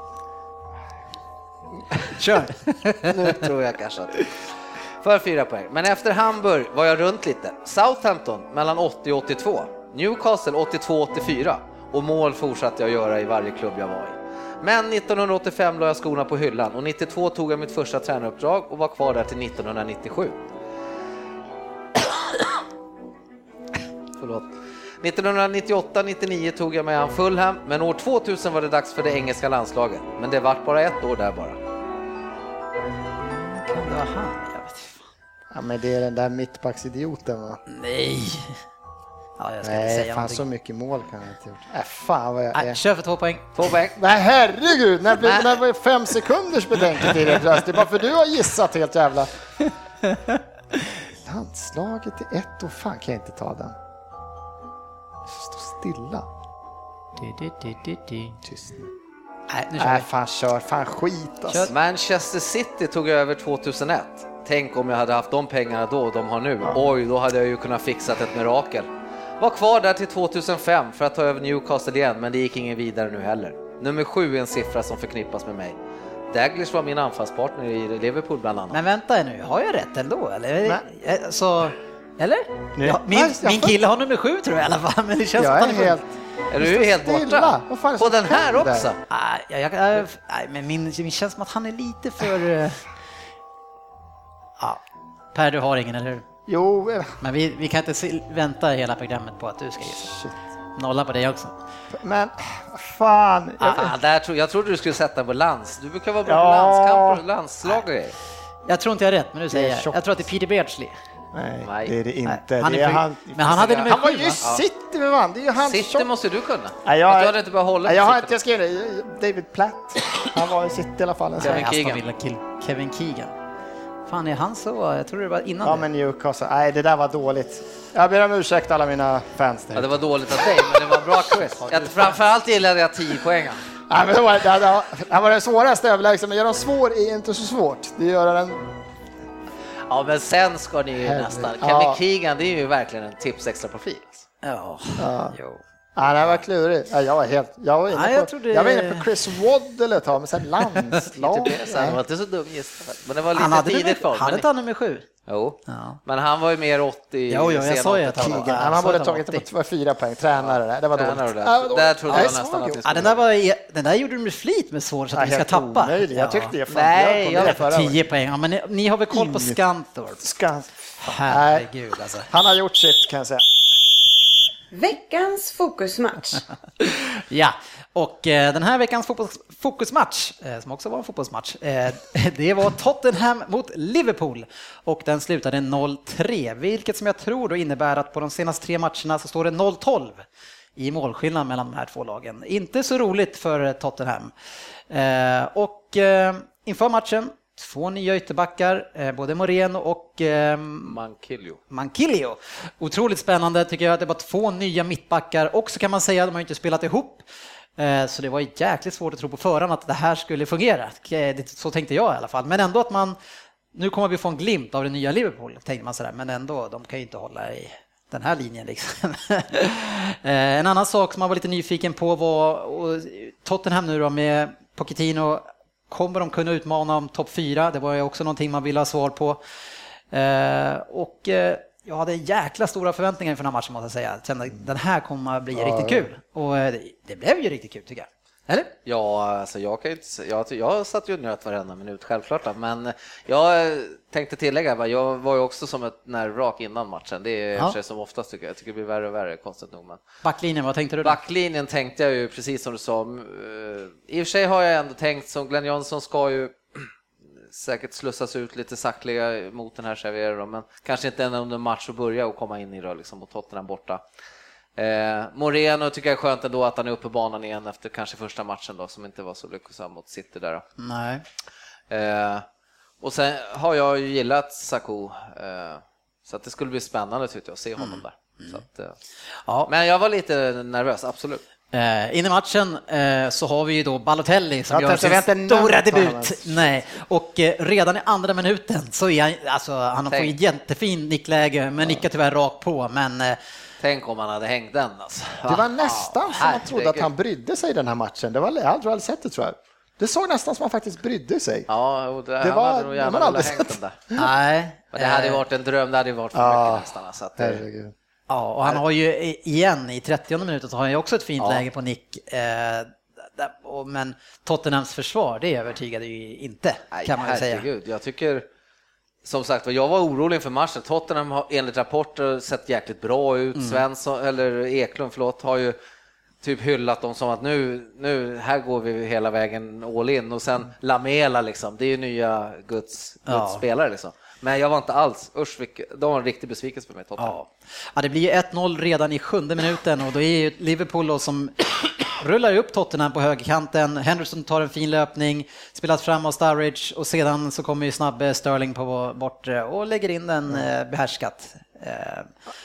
Speaker 1: Kör!
Speaker 2: Nu tror jag kanske att... För fyra poäng. Men efter Hamburg var jag runt lite. Southampton mellan 80 och 82. Newcastle 82-84. Och mål fortsatte jag göra i varje klubb jag var i. Men 1985 la jag skorna på hyllan och 92 tog jag mitt första tränaruppdrag och var kvar där till 1997. Förlåt. 1998-99 tog jag mig an Fulham, men år 2000 var det dags för det engelska landslaget. Men det vart bara ett år där bara.
Speaker 1: Kan det vara han? Jag vet inte.
Speaker 3: ja, men det är den där mittbacksidioten va?
Speaker 1: Nej! Ja, jag ska inte
Speaker 3: Nej,
Speaker 1: säga
Speaker 3: fan så
Speaker 1: någonting.
Speaker 3: mycket mål kan jag inte gjort. Äh, fan vad jag
Speaker 1: Nej,
Speaker 3: är.
Speaker 1: kör för två poäng.
Speaker 2: Två poäng.
Speaker 3: Nej herregud, när, blir, när var det fem sekunders betänketid helt plötsligt? Bara för du har gissat helt jävla... Landslaget i ett år, fan kan jag inte ta den. Stå stilla.
Speaker 1: Du, du, du, du, du.
Speaker 3: Tyst nu.
Speaker 1: Nej, nu kör
Speaker 3: Nej
Speaker 1: vi.
Speaker 3: fan kör, fan skit alltså.
Speaker 1: Kör.
Speaker 2: Manchester City tog över 2001. Tänk om jag hade haft de pengarna då de har nu. Oj, då hade jag ju kunnat fixat ett mirakel. Var kvar där till 2005 för att ta över Newcastle igen, men det gick ingen vidare nu heller. Nummer sju är en siffra som förknippas med mig. Daglish var min anfallspartner i Liverpool bland annat.
Speaker 1: Men vänta nu, har jag rätt ändå? Eller?
Speaker 3: Nej.
Speaker 1: Eh, Så, eller? Ja, min,
Speaker 3: jag
Speaker 1: min kille har nummer sju tror jag i alla fall, men det känns
Speaker 3: Jag
Speaker 1: som att
Speaker 3: är
Speaker 1: han är
Speaker 3: helt...
Speaker 2: är du helt borta?
Speaker 3: Det
Speaker 2: På den här också?
Speaker 1: Nej, jag, jag, jag, nej, men min, min känns som att han är lite för... eh, Ja. Per, du har ingen, eller hur?
Speaker 3: Jo, eh,
Speaker 1: Men vi, vi kan inte se, vänta hela programmet på att du ska gissa.
Speaker 3: shit.
Speaker 1: Nolla på dig också.
Speaker 3: Men fan. Jag,
Speaker 2: Ah, där tro, jag trodde du skulle sätta på lands. Du brukar vara bra på
Speaker 3: Ja.
Speaker 2: landskamper och landslag och grejer.
Speaker 1: Jag tror inte jag har rätt, men nu säger
Speaker 3: är
Speaker 1: jag. Jag tror att det är Peter Beardsley.
Speaker 3: nej,
Speaker 2: Nej.
Speaker 3: det är det inte.
Speaker 1: Nej, han är
Speaker 3: det är han,
Speaker 1: Men han hade nummer
Speaker 3: han var ju? City med man. Det är ju han
Speaker 2: City
Speaker 3: tjock-
Speaker 2: måste du kunna.
Speaker 3: Nej, jag,
Speaker 2: Att du hade inte bara hållit
Speaker 3: nej, jag
Speaker 2: på
Speaker 3: har inte, jag skrev det. David Platt. Han var i City i alla fall.
Speaker 2: Kevin Keegan.
Speaker 1: Kevin Keegan. Fan, är han så? Jag tror det var innan
Speaker 3: Ja,
Speaker 1: det.
Speaker 3: men Newcastle. Nej, det där var dåligt. Jag ber om ursäkt alla mina fans där.
Speaker 2: Ja, det var dåligt av dig, men det var bra quiz. Jag, framförallt gillade jag 10 poäng.
Speaker 3: Nej, men det, var, det, det, var, det var det svåraste överlägset, men göra dem svår är inte så svårt. Det gör den...
Speaker 2: Ja, men sen ska ni ju nästan...
Speaker 3: Ja.
Speaker 2: Kevin Keegan, det är ju verkligen en tips extra profil.
Speaker 1: Ja.
Speaker 3: Ja.
Speaker 1: Jo.
Speaker 3: Nej, det var klurigt. Ja, jag var helt... Jag var inne,
Speaker 1: Nej, jag
Speaker 3: på,
Speaker 1: trodde-
Speaker 3: jag var inne på Chris Waddle ett tag, men sen landslag.
Speaker 2: Han var inte så dum gissat. Men det var lite
Speaker 1: Han hade,
Speaker 2: tidigt för
Speaker 1: hade inte han nummer sju?
Speaker 2: Jo,
Speaker 1: Ja.
Speaker 2: men han var ju mer 80
Speaker 1: Jo, jo, jag sa ju att
Speaker 2: 80-talet.
Speaker 1: han var-. Ja,
Speaker 3: Han
Speaker 1: så
Speaker 3: borde tagit
Speaker 1: han var
Speaker 3: det på fyra poäng. Tränare där. Det var dåligt.
Speaker 2: där.
Speaker 3: Ja, det var dåligt.
Speaker 2: Där trodde jag nästan att det
Speaker 1: Ja, den där, var, den där gjorde du med flit med svår så att
Speaker 3: Ja,
Speaker 1: vi ska tappa.
Speaker 3: omöjligt. Jag tyckte det.
Speaker 2: Nej,
Speaker 3: jag
Speaker 2: jag
Speaker 3: året.
Speaker 1: 10 poäng. Ja, men ni, har väl koll på?
Speaker 3: Ska...
Speaker 1: Herregud alltså.
Speaker 3: Han har gjort sitt kan jag säga.
Speaker 4: Veckans fokusmatch.
Speaker 1: Ja, och eh, den här veckans fokusmatch, eh, som också var en fotbollsmatch, eh, det var Tottenham mot Liverpool och den slutade 0-3, vilket som jag tror då innebär att på de senaste tre matcherna så står det 0-12 i målskillnad mellan de här två lagen. Inte så roligt för Tottenham. Eh, och eh, inför matchen, två nya ytterbackar, eh, både Moreno och eh,
Speaker 2: Mankiljo.
Speaker 1: Mankilio. Otroligt spännande tycker jag. Det var två nya mittbackar och så kan man säga, de har ju inte spelat ihop. Eh, Så det var jäkligt svårt att tro på förhand att det här skulle fungera. Så tänkte jag i alla fall. Men ändå att man nu kommer vi få en glimt av det nya Liverpool, tänkte man sådär, men ändå, de kan ju inte hålla i den här linjen liksom. En annan sak som man var lite nyfiken på var Tottenham nu då med Pochettino, kommer de kunna utmana om topp fyra? Det var ju också någonting man ville ha svar på. Eh, och eh, jag hade jäkla stora förväntningar inför den här matchen måste jag säga. Kände, den här kommer att bli ja, riktigt kul. Och det blev ju riktigt kul tycker jag. Eller?
Speaker 2: Ja, alltså jag, kan inte, jag, jag satt ju och njöt varenda minut självklart, men jag tänkte tillägga, jag var ju också som ett nervvrak innan matchen. Det är ja. som oftast tycker jag. Jag tycker det blir värre och värre, konstigt nog. Men...
Speaker 1: Backlinjen, vad tänkte du?
Speaker 2: Då? Backlinjen tänkte jag ju precis som du sa. Eh, I och för sig har jag ändå tänkt som Glenn Johnson ska ju säkert slussas ut lite saktliga mot den här Xavier, men kanske inte ända under match och börja och komma in i det liksom, och Tottenham borta. Eh, Moreno tycker jag är skönt ändå att han är uppe på banan igen efter kanske första matchen då som inte var så lyckosam mot City där. Då.
Speaker 1: Nej.
Speaker 2: Eh, och sen har jag ju gillat Saku eh, så att det skulle bli spännande tyckte jag att se honom mm. där. Mm. Att, eh, ja. Men jag var lite nervös, absolut.
Speaker 1: Eh, in i matchen eh, så har vi ju då Balotelli som gör sin stora debut. Nej. Och eh, redan i andra minuten så är han, alltså han får en jättefin nickläge men nickar tyvärr rakt på. Men eh,
Speaker 2: Tänk om han hade hängt den alltså.
Speaker 3: Det var nästan som man trodde att han brydde sig i den här matchen. Det var, jag har aldrig sett det tror jag. Det såg nästan som att han faktiskt brydde sig.
Speaker 2: Ja, det, det var, hade nog gärna velat hängt den där.
Speaker 1: Nej.
Speaker 2: Men det hade varit en dröm, det hade varit för ja, mycket nästan. Alltså att det...
Speaker 1: Ja, och han har ju igen i 30 minuten så har han ju också ett fint ja. läge på nick. Eh, men Tottenhams försvar, det övertygade ju inte, kan man säga.
Speaker 2: Herregud, jag tycker som sagt jag var orolig inför matchen. Tottenham har enligt rapporter sett jäkligt bra ut. Mm. Svensson, eller Eklund, förlåt, har ju typ hyllat dem som att nu, nu, här går vi hela vägen all in och sen Lamela liksom, det är ju nya Guds, Guds ja. spelare liksom. Men jag var inte alls, usch, det var en riktig besvikelse för mig Tottenham.
Speaker 1: Ja. ja, det blir ju 1-0 redan i sjunde minuten och då är ju Liverpool då som rullar upp Tottenham på högerkanten. Henderson tar en fin löpning, spelas fram av Sturridge och sedan så kommer ju snabbe Sterling på bortre och lägger in den mm. behärskat.
Speaker 3: Eh,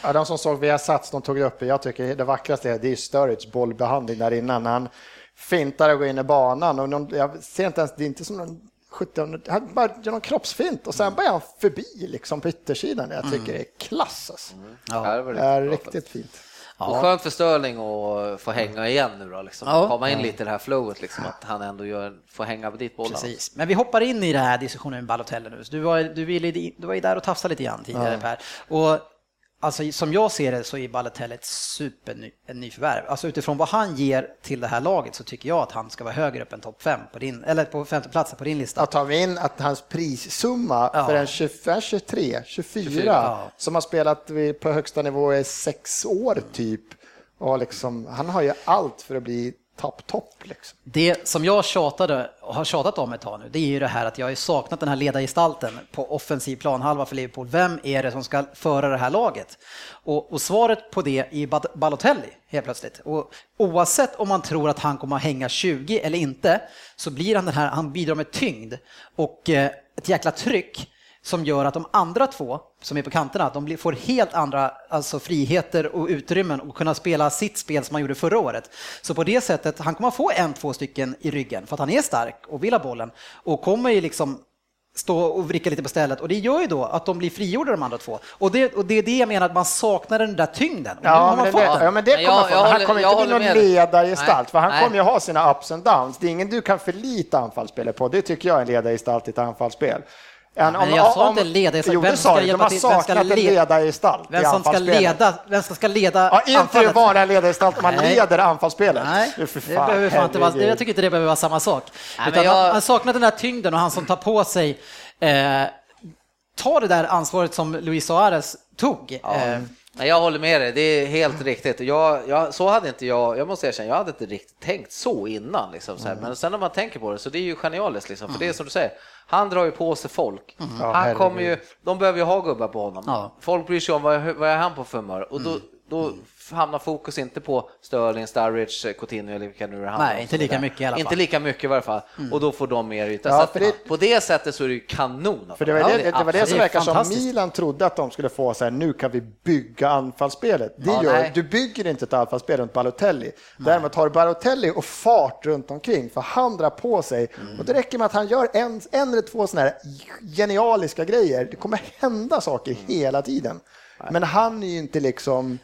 Speaker 3: ja, de som såg via Sats, de tog upp det. Jag tycker det vackraste är, det är Sturridge bollbehandling där innan. Han fintar och går in i banan och någon, jag ser inte ens, det är inte som någon 17, han bara gör någon kroppsfint och sen börjar han förbi liksom på yttersidan. Jag tycker mm. det är klass. Alltså. Mm. Ja, det är riktigt fint.
Speaker 2: Ja. Och skönt för Sterling att få hänga igen nu då, liksom. ja. komma in lite i det här flowet, liksom, att han ändå gör, får hänga på dit bollen. Precis.
Speaker 1: Men vi hoppar in i den här diskussionen med Balotelli nu. Du var, du, ville, du var ju där och tafsade lite grann tidigare ja. Per. Och Alltså som jag ser det så är Balotelli ett supernyförvärv. Alltså utifrån vad han ger till det här laget så tycker jag att han ska vara högre upp än topp 5 på din, eller på femte platsen på din lista.
Speaker 3: Att tar vi in att hans prissumma ja. för en 25, 23, 24, 24 ja. som har spelat på högsta nivå i sex år typ. Och liksom, han har ju allt för att bli topp, topp. Liksom.
Speaker 1: Det som jag tjatade, har tjatat om ett tag nu, det är ju det här att jag har saknat den här ledargestalten på offensiv planhalva för Liverpool. Vem är det som ska föra det här laget? Och, och svaret på det är Balotelli helt plötsligt. Och oavsett om man tror att han kommer att hänga 20 eller inte, så blir han den här, han bidrar med tyngd och eh, ett jäkla tryck som gör att de andra två som är på kanterna, de får helt andra alltså, friheter och utrymmen och kunna spela sitt spel som man gjorde förra året. Så på det sättet, han kommer att få en, två stycken i ryggen för att han är stark och vill ha bollen och kommer ju liksom stå och vricka lite på stället och det gör ju då att de blir frigjorda de andra två. Och det, och det är det jag menar att man saknar den där tyngden.
Speaker 3: Ja, men det, ja, men det kommer jag, jag, Han kommer inte bli någon ledargestalt, för han Nej. kommer ju ha sina ups and downs. Det är ingen du kan förlita anfallsspelet på. Det tycker jag är en ledargestalt i ett anfallsspel.
Speaker 1: En, om, jag sa inte ledargestalt,
Speaker 3: jo, vem ska hjälpa till? Vem ska leda? ledargestalt
Speaker 1: vem som ska leda? Vem som ska leda
Speaker 3: ja, Inte anfallet. bara ledargestalt, man Nej. leder anfallsspelet.
Speaker 1: Nej, det, det behöver fan inte vara, jag tycker inte det behöver vara samma sak. Nej, Utan jag... man, man saknar den där tyngden och han som tar på sig eh, ta det där ansvaret som Luis Suarez tog. Ja. Eh,
Speaker 2: jag håller med dig, det är helt riktigt. Jag, jag, så hade inte jag, jag måste erkänna, jag hade inte riktigt tänkt så innan. Liksom, så mm. Men sen när man tänker på det så det är ju genialiskt, liksom, för mm. det är som du säger, han drar ju på sig folk. Mm. Han kommer ju, de behöver ju ha gubbar på honom. Ja. Folk bryr sig om vad, vad är han på för humör och då, mm. då hamnar fokus inte på Sterling, Sturridge, Coutinho eller vilka nu det handlar
Speaker 1: Nej, inte lika mycket i alla fall.
Speaker 2: Inte lika mycket i varje fall. Och då får de mer yta.
Speaker 3: Ja,
Speaker 2: Så
Speaker 3: det-
Speaker 2: På det sättet så är det ju kanon.
Speaker 3: För det var det,
Speaker 1: det-
Speaker 3: det, var det som verkar som. Milan trodde att de skulle få så här, nu kan vi bygga anfallsspelet. Det
Speaker 2: Ja,
Speaker 3: gör,
Speaker 2: nej.
Speaker 3: du bygger inte ett anfallsspel runt Balotelli. Däremot har du Balotelli och fart runt omkring för han drar på sig.
Speaker 1: Mm.
Speaker 3: Och det räcker med att han gör en, en eller två sådana här genialiska grejer. Det kommer hända saker
Speaker 1: Mm.
Speaker 3: hela tiden. Men han är ju inte liksom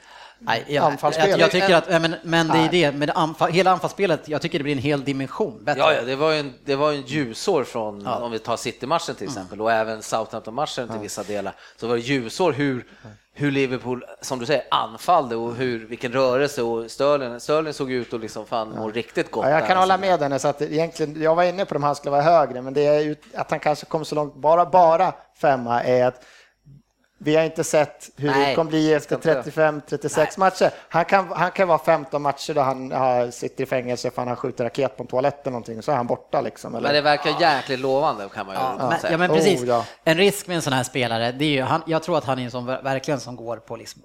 Speaker 1: Nej, jag,
Speaker 3: anfallsspel.
Speaker 1: jag, jag tycker att, men, men det är det, med anfall, hela anfallsspelet, jag tycker det blir en hel dimension bättre.
Speaker 2: Ja, ja, det var ju en, det var en ljusår från, om vi tar City-matchen till exempel, och även Southampton-matchen till vissa delar, så var det ljusår hur, hur Liverpool, som du säger, anfallde och hur, vilken rörelse och Sterling, Sterling såg ut och liksom fan må riktigt gott.
Speaker 3: Ja, jag
Speaker 2: där.
Speaker 3: kan hålla med Dennis att egentligen, jag var inne på om han skulle vara högre, men det är ju att han kanske kommer så långt, bara, bara femma är att vi har inte sett hur
Speaker 2: Nej,
Speaker 3: det kommer bli efter
Speaker 2: ska inte.
Speaker 3: 35-36 matcher. Han kan, han kan vara 15 matcher då han har, sitter i fängelse för att han skjuter raket på en toalett eller någonting, så är han borta liksom. Eller?
Speaker 2: Men det verkar jäkligt lovande kan man ju
Speaker 1: Ja, men,
Speaker 2: säga.
Speaker 1: ja, men precis.
Speaker 3: Oh, ja.
Speaker 1: En risk med en sån här spelare, det är ju, han, jag tror att han är en sån ver- verkligen som går på liksom,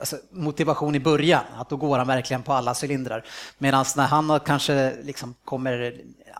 Speaker 1: alltså, motivation i början, att då går han verkligen på alla cylindrar. Medan när han har kanske liksom kommer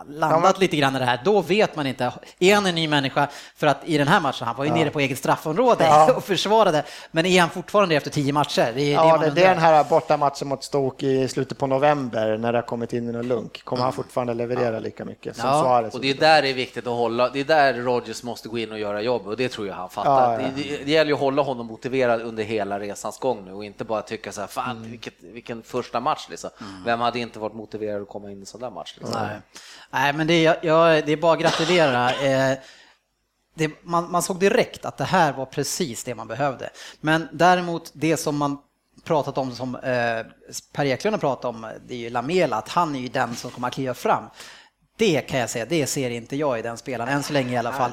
Speaker 1: landat
Speaker 3: Ja,
Speaker 1: lite grann i det här, då vet man inte. Är han en ny människa? För att i den här matchen, han var ju nere på eget straffområde
Speaker 3: Ja.
Speaker 1: och försvarade, men är han fortfarande efter tio matcher? Det är
Speaker 3: Ja, det, det är den här bortamatchen mot Stoke i slutet på november när det har kommit in i någon lunk. Kommer han fortfarande leverera lika mycket som
Speaker 1: Ja,
Speaker 3: Suarez?
Speaker 2: Och det är där det är viktigt att hålla, det är där Rodgers måste gå in och göra jobb och det tror jag han fattar.
Speaker 3: Ja, ja.
Speaker 2: Det, det, det gäller ju att hålla honom motiverad under hela resans gång nu och inte bara tycka så här, fan
Speaker 3: Mm.
Speaker 2: vilket, vilken första match liksom. Vem hade inte varit motiverad att komma in i en sån där match? Liksom?
Speaker 1: Nej. Nej, men det är, jag, det är bara att gratulera. Eh, det, man, man såg direkt att det här var precis det man behövde. Men däremot det som man pratat om, som eh, Per Eklund har pratat om, det är ju Lamela, att han är ju den som kommer att kliva fram. Det kan jag säga, det ser inte jag i den spelaren, än så länge i alla fall.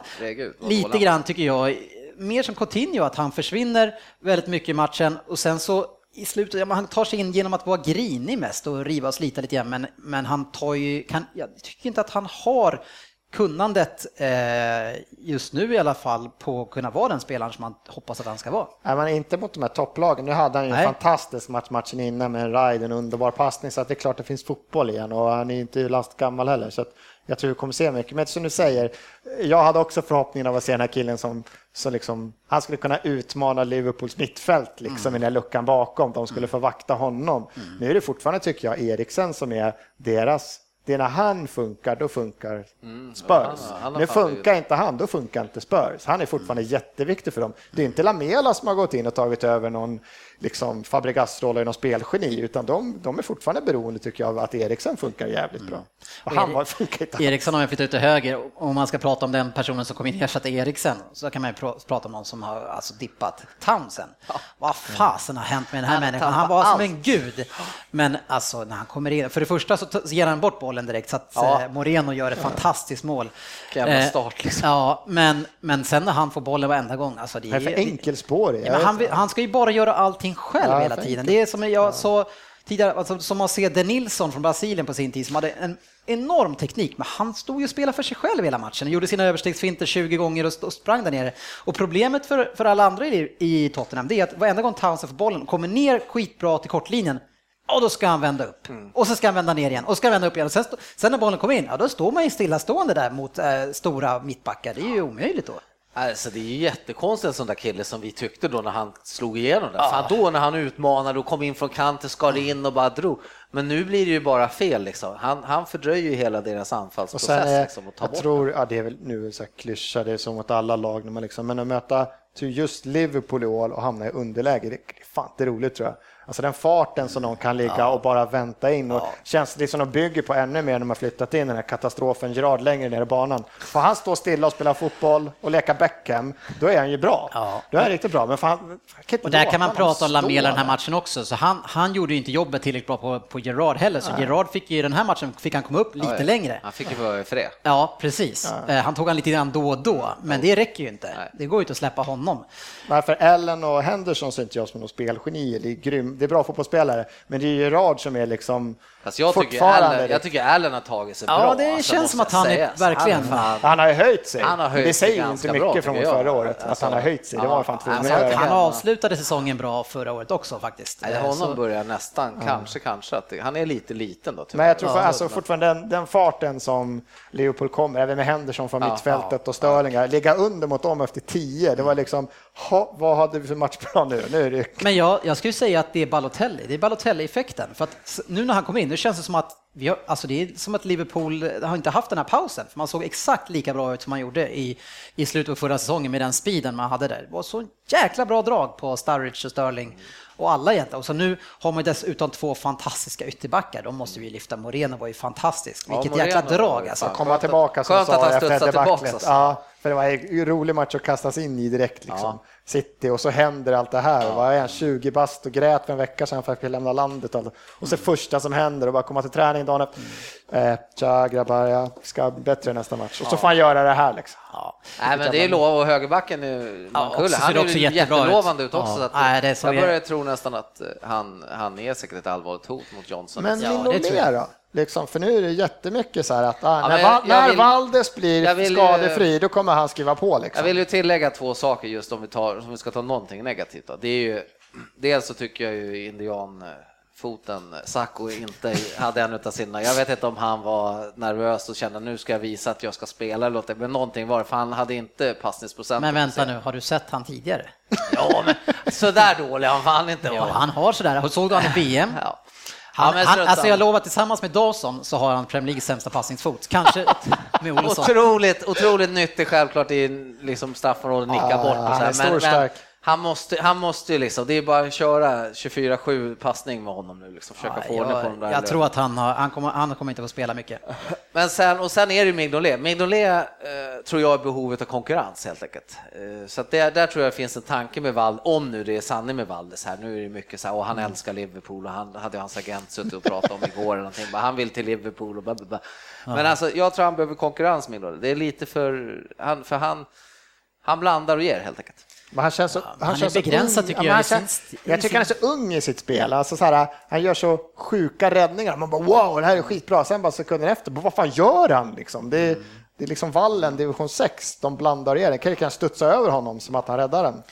Speaker 1: Lite grann tycker jag, mer som Coutinho, att han försvinner väldigt mycket i matchen och sen så i slutet, ja, men han tar sig in genom att vara grinig mest och riva och slita lite grann, men, men han tar ju, kan, jag tycker inte att han har kunnandet eh, just nu i alla fall på att kunna vara den spelaren som man hoppas att han ska vara.
Speaker 3: Är man inte mot de här topplagen, nu hade han ju en
Speaker 1: Nej.
Speaker 3: fantastisk match matchen innan med en ride, en underbar passning, så att det är klart det finns fotboll igen och han är inte last gammal heller. Så att jag tror vi kommer se mycket. Men som du säger, jag hade också förhoppningen av att se den här killen som, som liksom, han skulle kunna utmana Liverpools mittfält liksom i den här luckan bakom, de skulle få vakta honom. Nu är det fortfarande, tycker jag, Eriksen som är deras det är när han funkar, då funkar Spurs.
Speaker 2: han- han
Speaker 3: nu funkar inte han, då funkar inte Spurs. Han är fortfarande jätteviktig för dem. Det är inte Lamela som har gått in och tagit över någon liksom, Fabregas-roll i någon spelgeni, utan de, de är fortfarande beroende, tycker jag, av att Eriksen funkar jävligt bra. Och han var, funkar inte
Speaker 1: Eriksson har ju flyttat ut till höger och om man ska prata om den personen som kom in och ersatte Eriksen så kan man ju pr- prata om någon som har alltså dippat Townsend. Vad fasen har hänt med den här
Speaker 2: Han
Speaker 1: människan? Han var som
Speaker 2: allt.
Speaker 1: en gud. Men alltså när han kommer in, för det första så ger han bort bollen direkt så att
Speaker 2: Ja.
Speaker 1: eh, Moreno gör ett fantastiskt mål.
Speaker 2: Jävla
Speaker 1: Eh,
Speaker 2: start, liksom.
Speaker 1: Ja, men, men sen när han får bollen varenda gång, alltså det
Speaker 3: Det är för enkelspårig.
Speaker 1: Ja, men han, han ska ju bara göra allting själv
Speaker 3: Ja,
Speaker 1: hela tiden. Det är som jag sa tidigare, alltså, som att se De Nilsson från Brasilien på sin tid som hade en enorm teknik, men han stod ju och spelade för sig själv hela matchen. Gjorde sina överstegsfinter 20 gånger och, och sprang där nere. Och problemet för, för alla andra i, i Tottenham, det är att varenda gång Townsend får bollen, kommer ner skitbra till kortlinjen, och då ska han vända upp. Och så ska han vända ner igen och ska han vända upp igen. Och sen, sen när bollen kommer in, ja då står man ju stillastående där mot eh, stora mittbackar. Det är ju omöjligt då.
Speaker 2: Alltså det är ju jättekonstigt en sån där kille som vi tyckte då när han slog igenom det. Fan då när han utmanade och kom in från kanten, skar in och bara drog. Men nu blir det ju bara fel liksom. Han, han fördröjer ju hela deras
Speaker 3: Och
Speaker 2: anfallsprocess
Speaker 3: sen är,
Speaker 2: liksom, och
Speaker 3: jag tror, ja det är väl nu så här klyscha, det är som mot alla lag, när man liksom, men att möta till just Liverpool i år och hamna i underläge, det är fan inte roligt tror jag. Alltså den farten som de kan ligga och bara vänta in och känns det som de bygger på ännu mer när de har flyttat in den här katastrofen Gerard längre ner i banan. Får han stå stilla och spela fotboll och leka Beckham, då är han ju bra.
Speaker 1: Ja.
Speaker 3: Då är han riktigt bra, men fan,
Speaker 1: Och där kan man prata om Lamela den här matchen också, så han, han gjorde ju inte jobbet tillräckligt bra på, på Gerard heller, så Gerard fick ju i den här matchen fick han komma upp lite
Speaker 2: Ja, ja.
Speaker 1: längre.
Speaker 2: Han fick ju vara för det.
Speaker 1: Ja, precis. Eh, Han tog han lite grann då och då, men det räcker ju inte.
Speaker 2: Nej.
Speaker 1: Det går ju inte att släppa honom.
Speaker 3: Nej, för Allen och Henderson ser inte jag som någon spelgenier. Det är, grym, det är bra fotbollsspelare, men det är Gerard som är liksom
Speaker 2: Fast jag tycker, Allen, jag tycker Allen har tagit sig
Speaker 1: Ja,
Speaker 2: bra.
Speaker 1: det
Speaker 2: alltså,
Speaker 1: känns som att han är verkligen-
Speaker 2: Han
Speaker 3: Han har höjt sig.
Speaker 2: Han har höjt
Speaker 3: det säger inte
Speaker 2: bra,
Speaker 3: mycket från
Speaker 2: tycker jag.
Speaker 3: förra året, att
Speaker 2: Alltså,
Speaker 3: han har höjt sig. Det
Speaker 2: ja.
Speaker 3: var fan tvungen
Speaker 2: Nej,
Speaker 3: att.
Speaker 1: Han
Speaker 2: Ja.
Speaker 1: avslutade säsongen bra förra året också faktiskt.
Speaker 2: Nej, honom
Speaker 1: så-
Speaker 2: börjar nästan, kanske, kanske att det, han är lite liten då. tyvärr.
Speaker 3: Men jag tror för,
Speaker 2: Ja,
Speaker 3: alltså, fortfarande den, den farten som Liverpool kommer, även med Henderson från
Speaker 2: Ja,
Speaker 3: mittfältet och Störlingar, ligga under mot dem efter 10, det var liksom, ha, vad hade vi för matchplan nu? Nu är det
Speaker 1: Men jag, jag skulle säga att det är Balotelli, det är Balotelli-effekten. För att nu när han kom in, nu känns det som att vi har, alltså det är som att Liverpool har inte haft den här pausen. För man såg exakt lika bra ut som man gjorde i, i slutet av förra säsongen med den speeden man hade där. Det var så jäkla bra drag på Sturridge och Sterling och alla egentligen. Och så nu har man dessutom två fantastiska ytterbackar. De måste vi ju lyfta. Moreno var ju fantastisk.
Speaker 2: Ja,
Speaker 1: Vilket
Speaker 2: Moreno
Speaker 1: jäkla drag alltså.
Speaker 2: fan-
Speaker 3: komma tillbaka som
Speaker 2: Skönt att han
Speaker 3: debaclet.
Speaker 2: tillbaks, alltså.
Speaker 3: Ja, för det var en rolig match att kastas in i direkt liksom. City och så händer allt det här. Var är han 20 bast och grät för en vecka sedan för att vi lämna landet. Och, och så första som händer och bara komma till träning dagen efter. Eh, tja grabbar, jag ska bättre nästa match. Och så får han göra det här liksom.
Speaker 1: Ja.
Speaker 2: Nej, men det är lov och högerbacken nu,
Speaker 1: Ja,
Speaker 2: Mankulle,
Speaker 1: också ser
Speaker 2: han är
Speaker 1: också
Speaker 2: jättelovande ut också.
Speaker 1: Ja.
Speaker 2: Så att
Speaker 1: Nej, det såg
Speaker 2: jag
Speaker 1: jag-
Speaker 2: börjar tro nästan att eh, han, han är säkert ett allvarligt hot mot Johnson.
Speaker 3: Men
Speaker 1: Ja, jag.
Speaker 3: mer då? Liksom, för nu är det jättemycket så här att ah,
Speaker 2: Ja,
Speaker 3: när, Va-
Speaker 2: jag- jag
Speaker 3: när
Speaker 2: vill-
Speaker 3: Valdes blir
Speaker 2: jag vill
Speaker 3: skadefri, då kommer han skriva på.
Speaker 2: Jag
Speaker 3: Liksom.
Speaker 2: vill ju tillägga två saker just om vi, tar, om vi ska ta någonting negativt. Då. Det är ju, dels så tycker jag ju indianfoten, Sacco inte hade en utav sina, jag vet inte om han var nervös och kände nu ska jag visa att jag ska spela eller något, men någonting var det, för han hade inte passningsprocent.
Speaker 1: Men vänta nu, har du sett han tidigare?
Speaker 2: Ja, men sådär dålig han fan inte
Speaker 1: Ja,
Speaker 2: vara.
Speaker 1: han har sådär. Såg du han i VM?
Speaker 2: Ja.
Speaker 1: Han, han,
Speaker 2: strunt
Speaker 1: alltså jag lovar, tillsammans med Dawson så har han Premier Leagues sämsta passningsfot. Kanske med Olsson.
Speaker 2: Otroligt, otroligt nyttig självklart i liksom straffområdet, nicka
Speaker 3: Ja,
Speaker 2: bort och så
Speaker 3: han är
Speaker 2: här.
Speaker 3: stor
Speaker 2: Men,
Speaker 3: och
Speaker 2: men. Han måste, han måste ju liksom, det är bara att köra 24-7 passning med honom nu liksom, försöka få ordning på de där.
Speaker 1: jag tror att han, har, han, kommer, han kommer inte få spela mycket.
Speaker 2: Men sen, och sen är det ju Mignolet. Mignolet eh, tror jag är behovet av konkurrens helt enkelt. Eh, så att det, där tror jag finns en tanke med Vald, om nu det är sanning med Valdes här. Nu är det mycket så här, och han älskar Liverpool och han hade ju hans agent suttit och pratat om igår eller någonting. Bara, han vill till Liverpool och bla, bla, bla. Men alltså, jag tror han behöver konkurrens Mignolet. Det är lite för, han, för han, han blandar och ger helt enkelt.
Speaker 3: Men han känns så, han
Speaker 1: han är
Speaker 3: känns så
Speaker 1: begränsad,
Speaker 3: ung.
Speaker 1: tycker
Speaker 3: Ja,
Speaker 1: jag,
Speaker 3: han
Speaker 1: i
Speaker 3: känns-
Speaker 1: i
Speaker 3: Jag tycker han är så ung i sitt spel. Alltså så här, han gör så sjuka räddningar. Man bara wow, det här är skitbra. Sen bara sekunder efter, vad fan gör han liksom? Det är,
Speaker 1: Mm.
Speaker 3: det är liksom vallen, division 6, de blandar ger den. Kan kan studsa över honom som att han räddar den.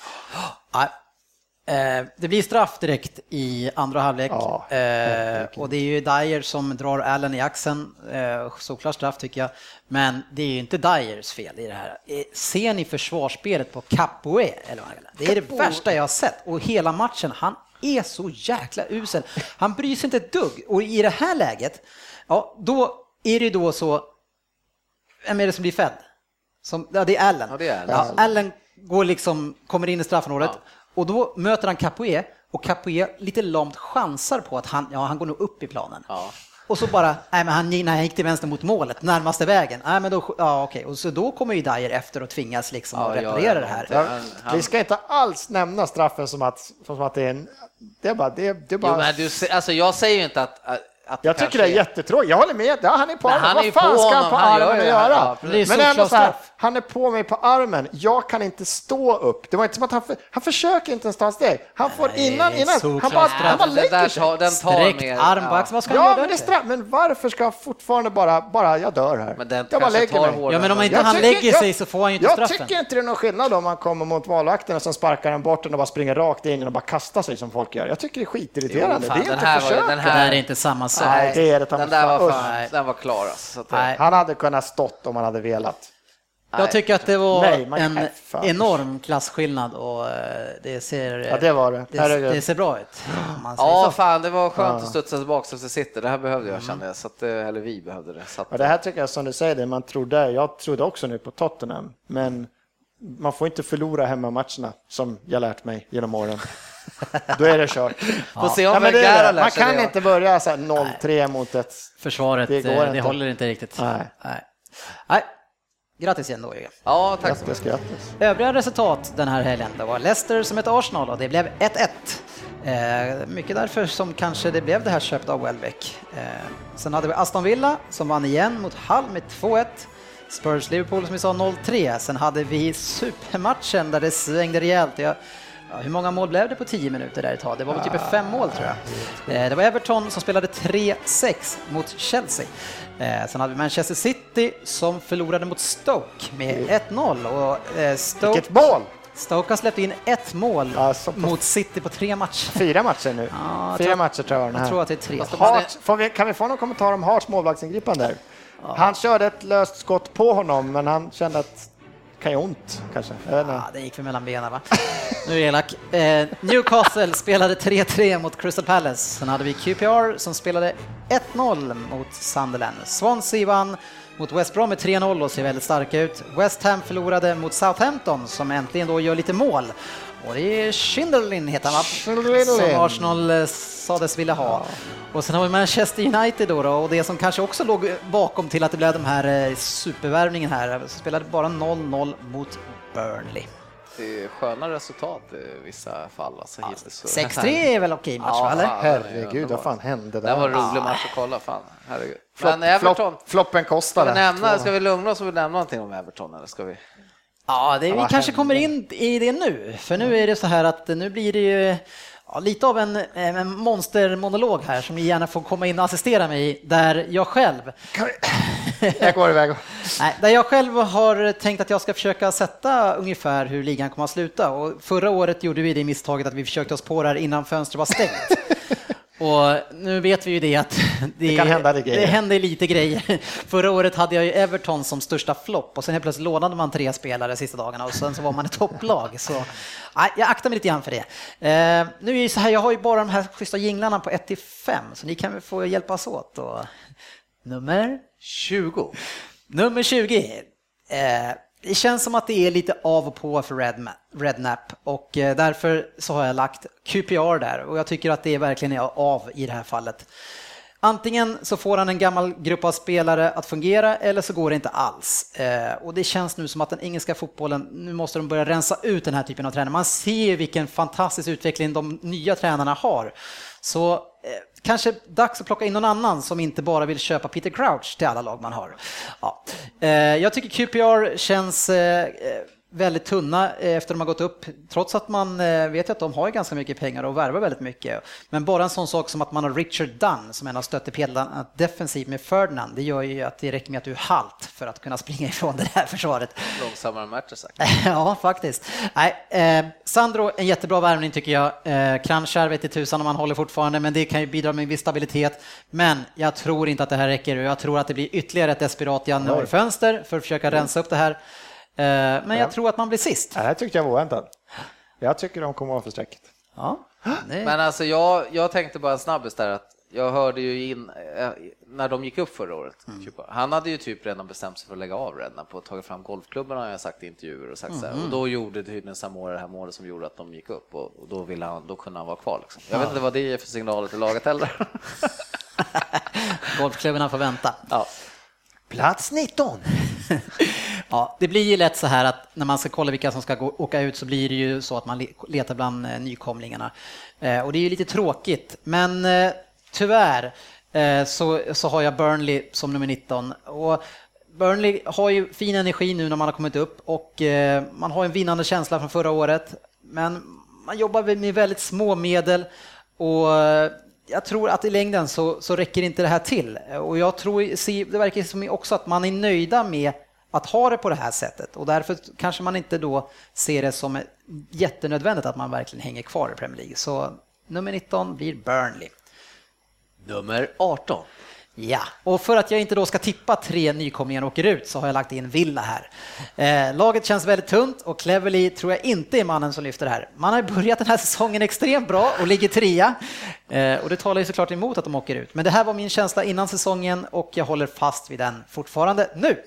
Speaker 1: Eh, det blir straff direkt i andra halvlek
Speaker 3: Ja,
Speaker 1: eh, och det är ju Dyer som drar Allen i axeln. Eh, såklart straff tycker jag, men det är ju inte Dyers fel i det här. Eh, ser ni försvarsspelet på Capoe? Det? det är det värsta jag har sett och hela matchen, han är så jäkla usel. Han bryr sig inte ett dugg och i det här läget, ja, då är det då så, vem är det som blir fälld? Som, ja, det är Allen.
Speaker 2: Ja, det är Allen.
Speaker 1: Ja, Allen går liksom, kommer in i straffområdet
Speaker 2: Ja.
Speaker 1: Och då möter han Capoe och Capoe lite lamt chansar på att han, ja, han går nog upp i planen.
Speaker 2: Ja.
Speaker 1: Och så bara, nej men han, när han gick till vänster mot målet, närmaste vägen, nej men då, ja okej, och så då kommer ju Dyer efter och tvingas liksom
Speaker 2: Ja,
Speaker 1: att reparera
Speaker 2: ja,
Speaker 1: det här.
Speaker 2: ja. Han- han-
Speaker 3: Vi ska inte alls nämna straffen som att, som att det är en... Det är bara... Det, det är bara
Speaker 2: Jo, men du, alltså, jag säger ju inte att, att
Speaker 3: jag tycker det är jättetråkigt. Jag håller med. Ja, han är på
Speaker 2: Men
Speaker 3: armen.
Speaker 2: han är
Speaker 3: Vad fan
Speaker 2: på
Speaker 3: ska han på
Speaker 2: Han gör
Speaker 3: armen
Speaker 2: här.
Speaker 3: göra?
Speaker 2: Ja,
Speaker 1: är
Speaker 3: Men ändå så här, han är på mig på armen. Jag kan inte stå upp. Det var inte som att han, för, han försöker inte ens ta en steg. Han får
Speaker 1: Nej,
Speaker 3: innan, innan. Han bara,
Speaker 1: straff.
Speaker 3: han bara
Speaker 2: den där
Speaker 3: lägger sig.
Speaker 2: tar, den tar
Speaker 1: Sträckt
Speaker 2: mer.
Speaker 1: arm på axeln, vad ska han
Speaker 3: Ja,
Speaker 1: göra
Speaker 3: men det är straff. Men varför ska han fortfarande bara, bara jag dör här?
Speaker 2: Men den
Speaker 3: jag bara lägger mig.
Speaker 2: hårdare.
Speaker 1: Ja men om inte
Speaker 3: Jag
Speaker 1: han
Speaker 3: tycker-
Speaker 1: lägger
Speaker 3: jag-
Speaker 1: sig så får han ju inte
Speaker 3: Jag
Speaker 1: straffen.
Speaker 3: tycker inte det är någon skillnad om man kommer mot målvakten och sen sparkar han bort den och bara springer rakt in och bara kastar sig som folk gör. Jag tycker det är skitirriterande. Det är
Speaker 2: den
Speaker 3: inte försök.
Speaker 2: den
Speaker 1: Det
Speaker 2: här-
Speaker 1: är inte samma sak.
Speaker 3: Nej, det är det.
Speaker 2: Den där var,
Speaker 3: fan.
Speaker 2: den var klar alltså. Så att det.
Speaker 3: Han hade kunnat stått om han hade velat.
Speaker 1: Jag tycker att det var
Speaker 3: Nej,
Speaker 1: en enorm klasskillnad och eh, det ser,
Speaker 3: Ja, det var det.
Speaker 1: det, det ser bra ut.
Speaker 2: Ja,
Speaker 1: så.
Speaker 2: fan, det var skönt att studsa tillbaka efter City. Det här behövde jag kände jag, så att, eh, eller vi behövde det. Så att,
Speaker 3: Ja, det här tycker jag som du säger, det man trodde, jag trodde också nu på Tottenham, men man får inte förlora hemmamatcherna som jag lärt mig genom åren. Då är det kört.
Speaker 2: Får se om
Speaker 3: Ja, men det är det. Man kan
Speaker 2: det.
Speaker 3: inte börja så här 0-3 mot ett...
Speaker 1: Försvaret,
Speaker 3: Det
Speaker 1: det,
Speaker 3: går
Speaker 1: det
Speaker 3: inte.
Speaker 1: håller inte riktigt.
Speaker 3: Nej.
Speaker 1: Nej. Nej. Grattis igen då Jörgen.
Speaker 2: Ja, tack så
Speaker 3: Grattis,
Speaker 2: mycket.
Speaker 3: grattis.
Speaker 1: Övriga resultat den här helgen, det var Leicester som ett Arsenal och det blev 1-1. Eh, mycket därför som kanske det blev det här köpet av Welbeck. Eh, sen hade vi Aston Villa som vann igen mot Hull med 2-1. Spurs-Liverpool som vi sa 0-3. Sen hade vi supermatchen där det svängde rejält. Jag, ja, hur många mål blev det på 10 minuter där ett tag? Det var väl typ fem mål tror jag. Eh, det var Everton som spelade 3-6 mot Chelsea. Eh, sen hade vi Manchester City som förlorade mot Stoke med 1-0 och eh, Stoke,
Speaker 3: Vilket mål!
Speaker 1: Stoke har släppt in ett mål
Speaker 3: Ja,
Speaker 1: mot City på tre matcher.
Speaker 3: Fyra matcher nu.
Speaker 1: Ja,
Speaker 3: Fyra
Speaker 1: tror-
Speaker 3: matcher tror jag den här.
Speaker 1: Jag tror att det är tre.
Speaker 3: Hart, vi, kan vi få någon kommentar om Harts målvaktsingripande? där? Han körde ett löst skott på honom, men han kände att kan ju ont kanske.
Speaker 1: Ja, det gick för mellan benen va? Nu är jag elak. Eh, Newcastle spelade 3-3 mot Crystal Palace. Sen hade vi QPR som spelade 1-0 mot Sunderland. Swansea vann mot West Brom med 3-0 och ser väldigt starka ut. West Ham förlorade mot Southampton som äntligen då gör lite mål. Och det är Schinderlin heter han va?
Speaker 3: Schinderlin.
Speaker 1: Som Arsenal eh, sades vilja ha. Och sen har vi Manchester United då, då och det som kanske också låg bakom till att det blev de här eh, supervärvningen här, så spelade bara 0-0 mot Burnley.
Speaker 2: Det är sköna resultat i vissa fall. Alltså, hittills. Så-
Speaker 1: 6-3 är väl okej match,
Speaker 2: Ja,
Speaker 1: eller?
Speaker 3: Herregud, vad fan hände
Speaker 2: Det här var
Speaker 3: där?
Speaker 2: en rolig match att kolla, fan. Herregud.
Speaker 3: Flopp-
Speaker 2: Men Everton,
Speaker 3: flopp- Floppen
Speaker 2: ska
Speaker 3: kostade.
Speaker 2: vi, nämna, ska vi lugna oss och nämna någonting om Everton eller ska vi?
Speaker 1: Ja, det, vi kanske
Speaker 3: hände?
Speaker 1: kommer in i det nu, för nu är det så här att nu blir det ju ja, lite av en, en monstermonolog här som ni gärna får komma in och assistera mig i, där jag själv
Speaker 3: Jag går iväg.
Speaker 1: Nej, där jag själv har tänkt att jag ska försöka sätta ungefär hur ligan kommer att sluta. Och förra året gjorde vi det misstaget att vi försökte oss på det här innan fönstret var stängt. Och nu vet vi ju det att det,
Speaker 3: kan hända lite grejer.
Speaker 1: det händer lite grejer. Förra året hade jag ju Everton som största flopp och sen helt plötsligt lånade man tre spelare sista dagarna och sen så var man ett topplag. Så jag aktar mig lite grann för det. Eh, nu är det så här, jag har ju bara de här schyssta jinglarna på 1 till 5 så ni kan väl få hjälpas åt. Och... Nummer
Speaker 2: 20.
Speaker 1: Nummer 20. Eh, det känns som att det är lite av och på för Rednap och eh, därför så har jag lagt QPR där och jag tycker att det är verkligen är av i det här fallet. Antingen så får han en gammal grupp av spelare att fungera eller så går det inte alls. Eh, och det känns nu som att den engelska fotbollen, nu måste de börja rensa ut den här typen av tränare. Man ser vilken fantastisk utveckling de nya tränarna har. Så eh, kanske dags att plocka in någon annan som inte bara vill köpa Peter Crouch till alla lag man har. Ja. Eh, jag tycker QPR känns eh, eh väldigt tunna eh, efter de har gått upp, trots att man eh, vet att de har ganska mycket pengar och värvar väldigt mycket. Men bara en sån sak som att man har Richard Dunn som en av stöttepelarna defensivt med Ferdinand, det gör ju att det räcker med att du är halt för att kunna springa ifrån det här försvaret.
Speaker 2: Långsammare matcher sagt.
Speaker 1: Ja, faktiskt. Nej, eh, Sandro, en jättebra värvning tycker jag. Eh, Kranjčar vet i tusan om han håller fortfarande, men det kan ju bidra med en viss stabilitet. Men jag tror inte att det här räcker och jag tror att det blir ytterligare ett desperat januarifönster för att försöka rensa upp det här. Eh, men jag tror att man blir sist.
Speaker 3: Det här tyckte jag var oväntat. Jag tycker de kommer vara för strecket.
Speaker 1: Ja,
Speaker 2: Men alltså jag, jag tänkte bara en snabbis där att jag hörde ju in eh, när de gick upp förra året. Typ, Han hade ju typ redan bestämt sig för att lägga av Rednap och tagit fram golfklubben har jag sagt i intervjuer och sagt så här. Och då gjorde tydligen Samora det här målet som gjorde att de gick upp och, och då ville han, då kunde han vara kvar. Liksom. Jag vet inte vad det är för signaler till laget heller.
Speaker 1: golfklubbarna får vänta.
Speaker 2: ja.
Speaker 3: Plats 19.
Speaker 1: Ja, det blir ju lätt så här att när man ska kolla vilka som ska gå, åka ut så blir det ju så att man letar bland eh, nykomlingarna. Eh, och det är ju lite tråkigt, men eh, tyvärr så, så har jag Burnley som nummer 19. Och Burnley har ju fin energi nu när man har kommit upp och man har en vinnande känsla från förra året. Men man jobbar med väldigt små medel och jag tror att i längden så, så räcker inte det här till. Och jag tror, det verkar som också att man är nöjda med att ha det på det här sättet och därför kanske man inte då ser det som jättenödvändigt att man verkligen hänger kvar i Premier League. Så nummer 19 blir Burnley.
Speaker 2: Nummer 18.
Speaker 1: Ja, och för att jag inte då ska tippa tre nykomlingar åker ut så har jag lagt in Villa här. Eh, laget känns väldigt tunt och Cleverly tror jag inte är mannen som lyfter det här. Man har börjat den här säsongen extremt bra och ligger trea eh, och det talar ju såklart emot att de åker ut. Men det här var min känsla innan säsongen och jag håller fast vid den fortfarande nu.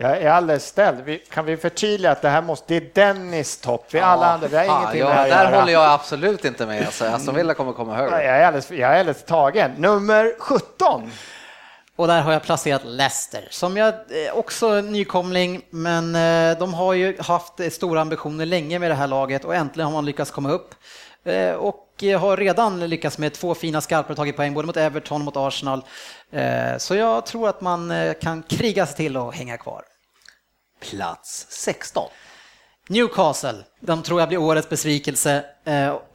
Speaker 3: Jag är alldeles ställd. Vi, kan vi förtydliga att det här måste, det är Dennis topp. Vi alla andra, vi har
Speaker 2: Fan,
Speaker 3: ingenting
Speaker 2: ja,
Speaker 3: med det här
Speaker 2: där
Speaker 3: göra.
Speaker 2: håller jag absolut inte med. Alltså, Aston Villa kommer komma
Speaker 3: Jag
Speaker 2: högre.
Speaker 3: är alldeles, jag är alldeles tagen. Nummer 17.
Speaker 1: Och där har jag placerat Leicester, som jag eh, också är nykomling, men eh, de har ju haft stora ambitioner länge med det här laget och äntligen har man lyckats komma upp. Eh, Och Eh, har redan lyckats med två fina skarpar och tagit poäng, både mot Everton och mot Arsenal. Eh, så jag tror att man eh, kan kriga sig till och hänga kvar.
Speaker 2: Plats 16.
Speaker 1: Newcastle, de tror jag blir årets besvikelse,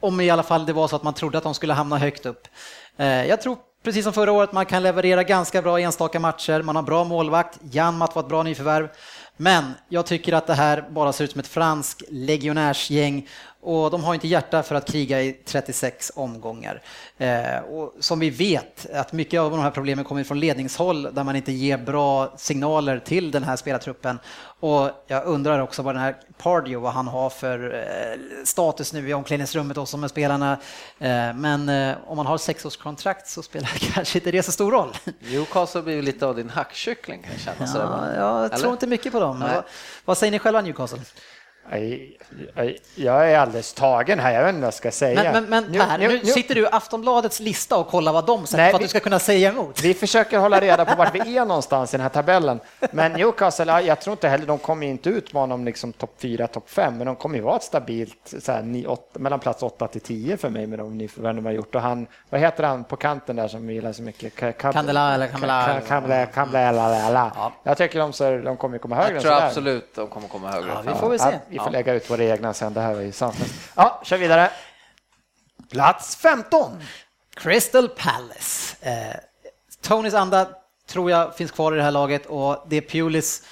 Speaker 1: om i alla fall det var så att man trodde att de skulle hamna högt upp. Jag tror precis som förra året man kan leverera ganska bra enstaka matcher, man har bra målvakt, Janmat var ett bra nyförvärv. Men jag tycker att det här bara ser ut som ett franskt legionärsgäng och de har inte hjärta för att kriga i 36 omgångar. Eh, och som vi vet att mycket av de här problemen kommer från ledningshåll där man inte ger bra signaler till den här spelartruppen. Och jag undrar också vad den här Pardew, vad han har för eh, status nu i omklädningsrummet också med spelarna. Eh, men eh, om man har sexårskontrakt så spelar kanske inte det så stor roll.
Speaker 2: Newcastle blir lite av din hackkyckling kan jag känna.
Speaker 1: Ja, jag tror inte mycket på dem. Vad, vad säger ni själva Newcastle?
Speaker 3: Jag är alldeles tagen här, jag vet inte vad jag ska säga.
Speaker 1: Men, men, men Per, nu, sitter du i Aftonbladets lista och kollar vad de säger Nej, för att vi, du ska kunna säga emot.
Speaker 3: Vi försöker hålla reda på vart vi är någonstans i den här tabellen. Men Newcastle, jag tror inte heller, de kommer inte utmana om liksom topp 4, topp 5, men de kommer ju vara ett stabilt så här, 9, 8, mellan plats 8 till 10 för mig med de nyförvärv de har gjort. Och han, vad heter han på kanten där som vi gillar så mycket?
Speaker 1: Candela eller? Candela,
Speaker 3: Jag tycker de, så, de kommer komma högre.
Speaker 2: Jag tror absolut de kommer komma högre.
Speaker 1: Ja, vi får väl se
Speaker 3: vi får lägga ut våra egna sen. Det här var ju sanslöst. Ja, kör vidare. Plats 15.
Speaker 1: Crystal Palace. Eh, Tonys anda tror jag finns kvar i det här laget och det är Pulis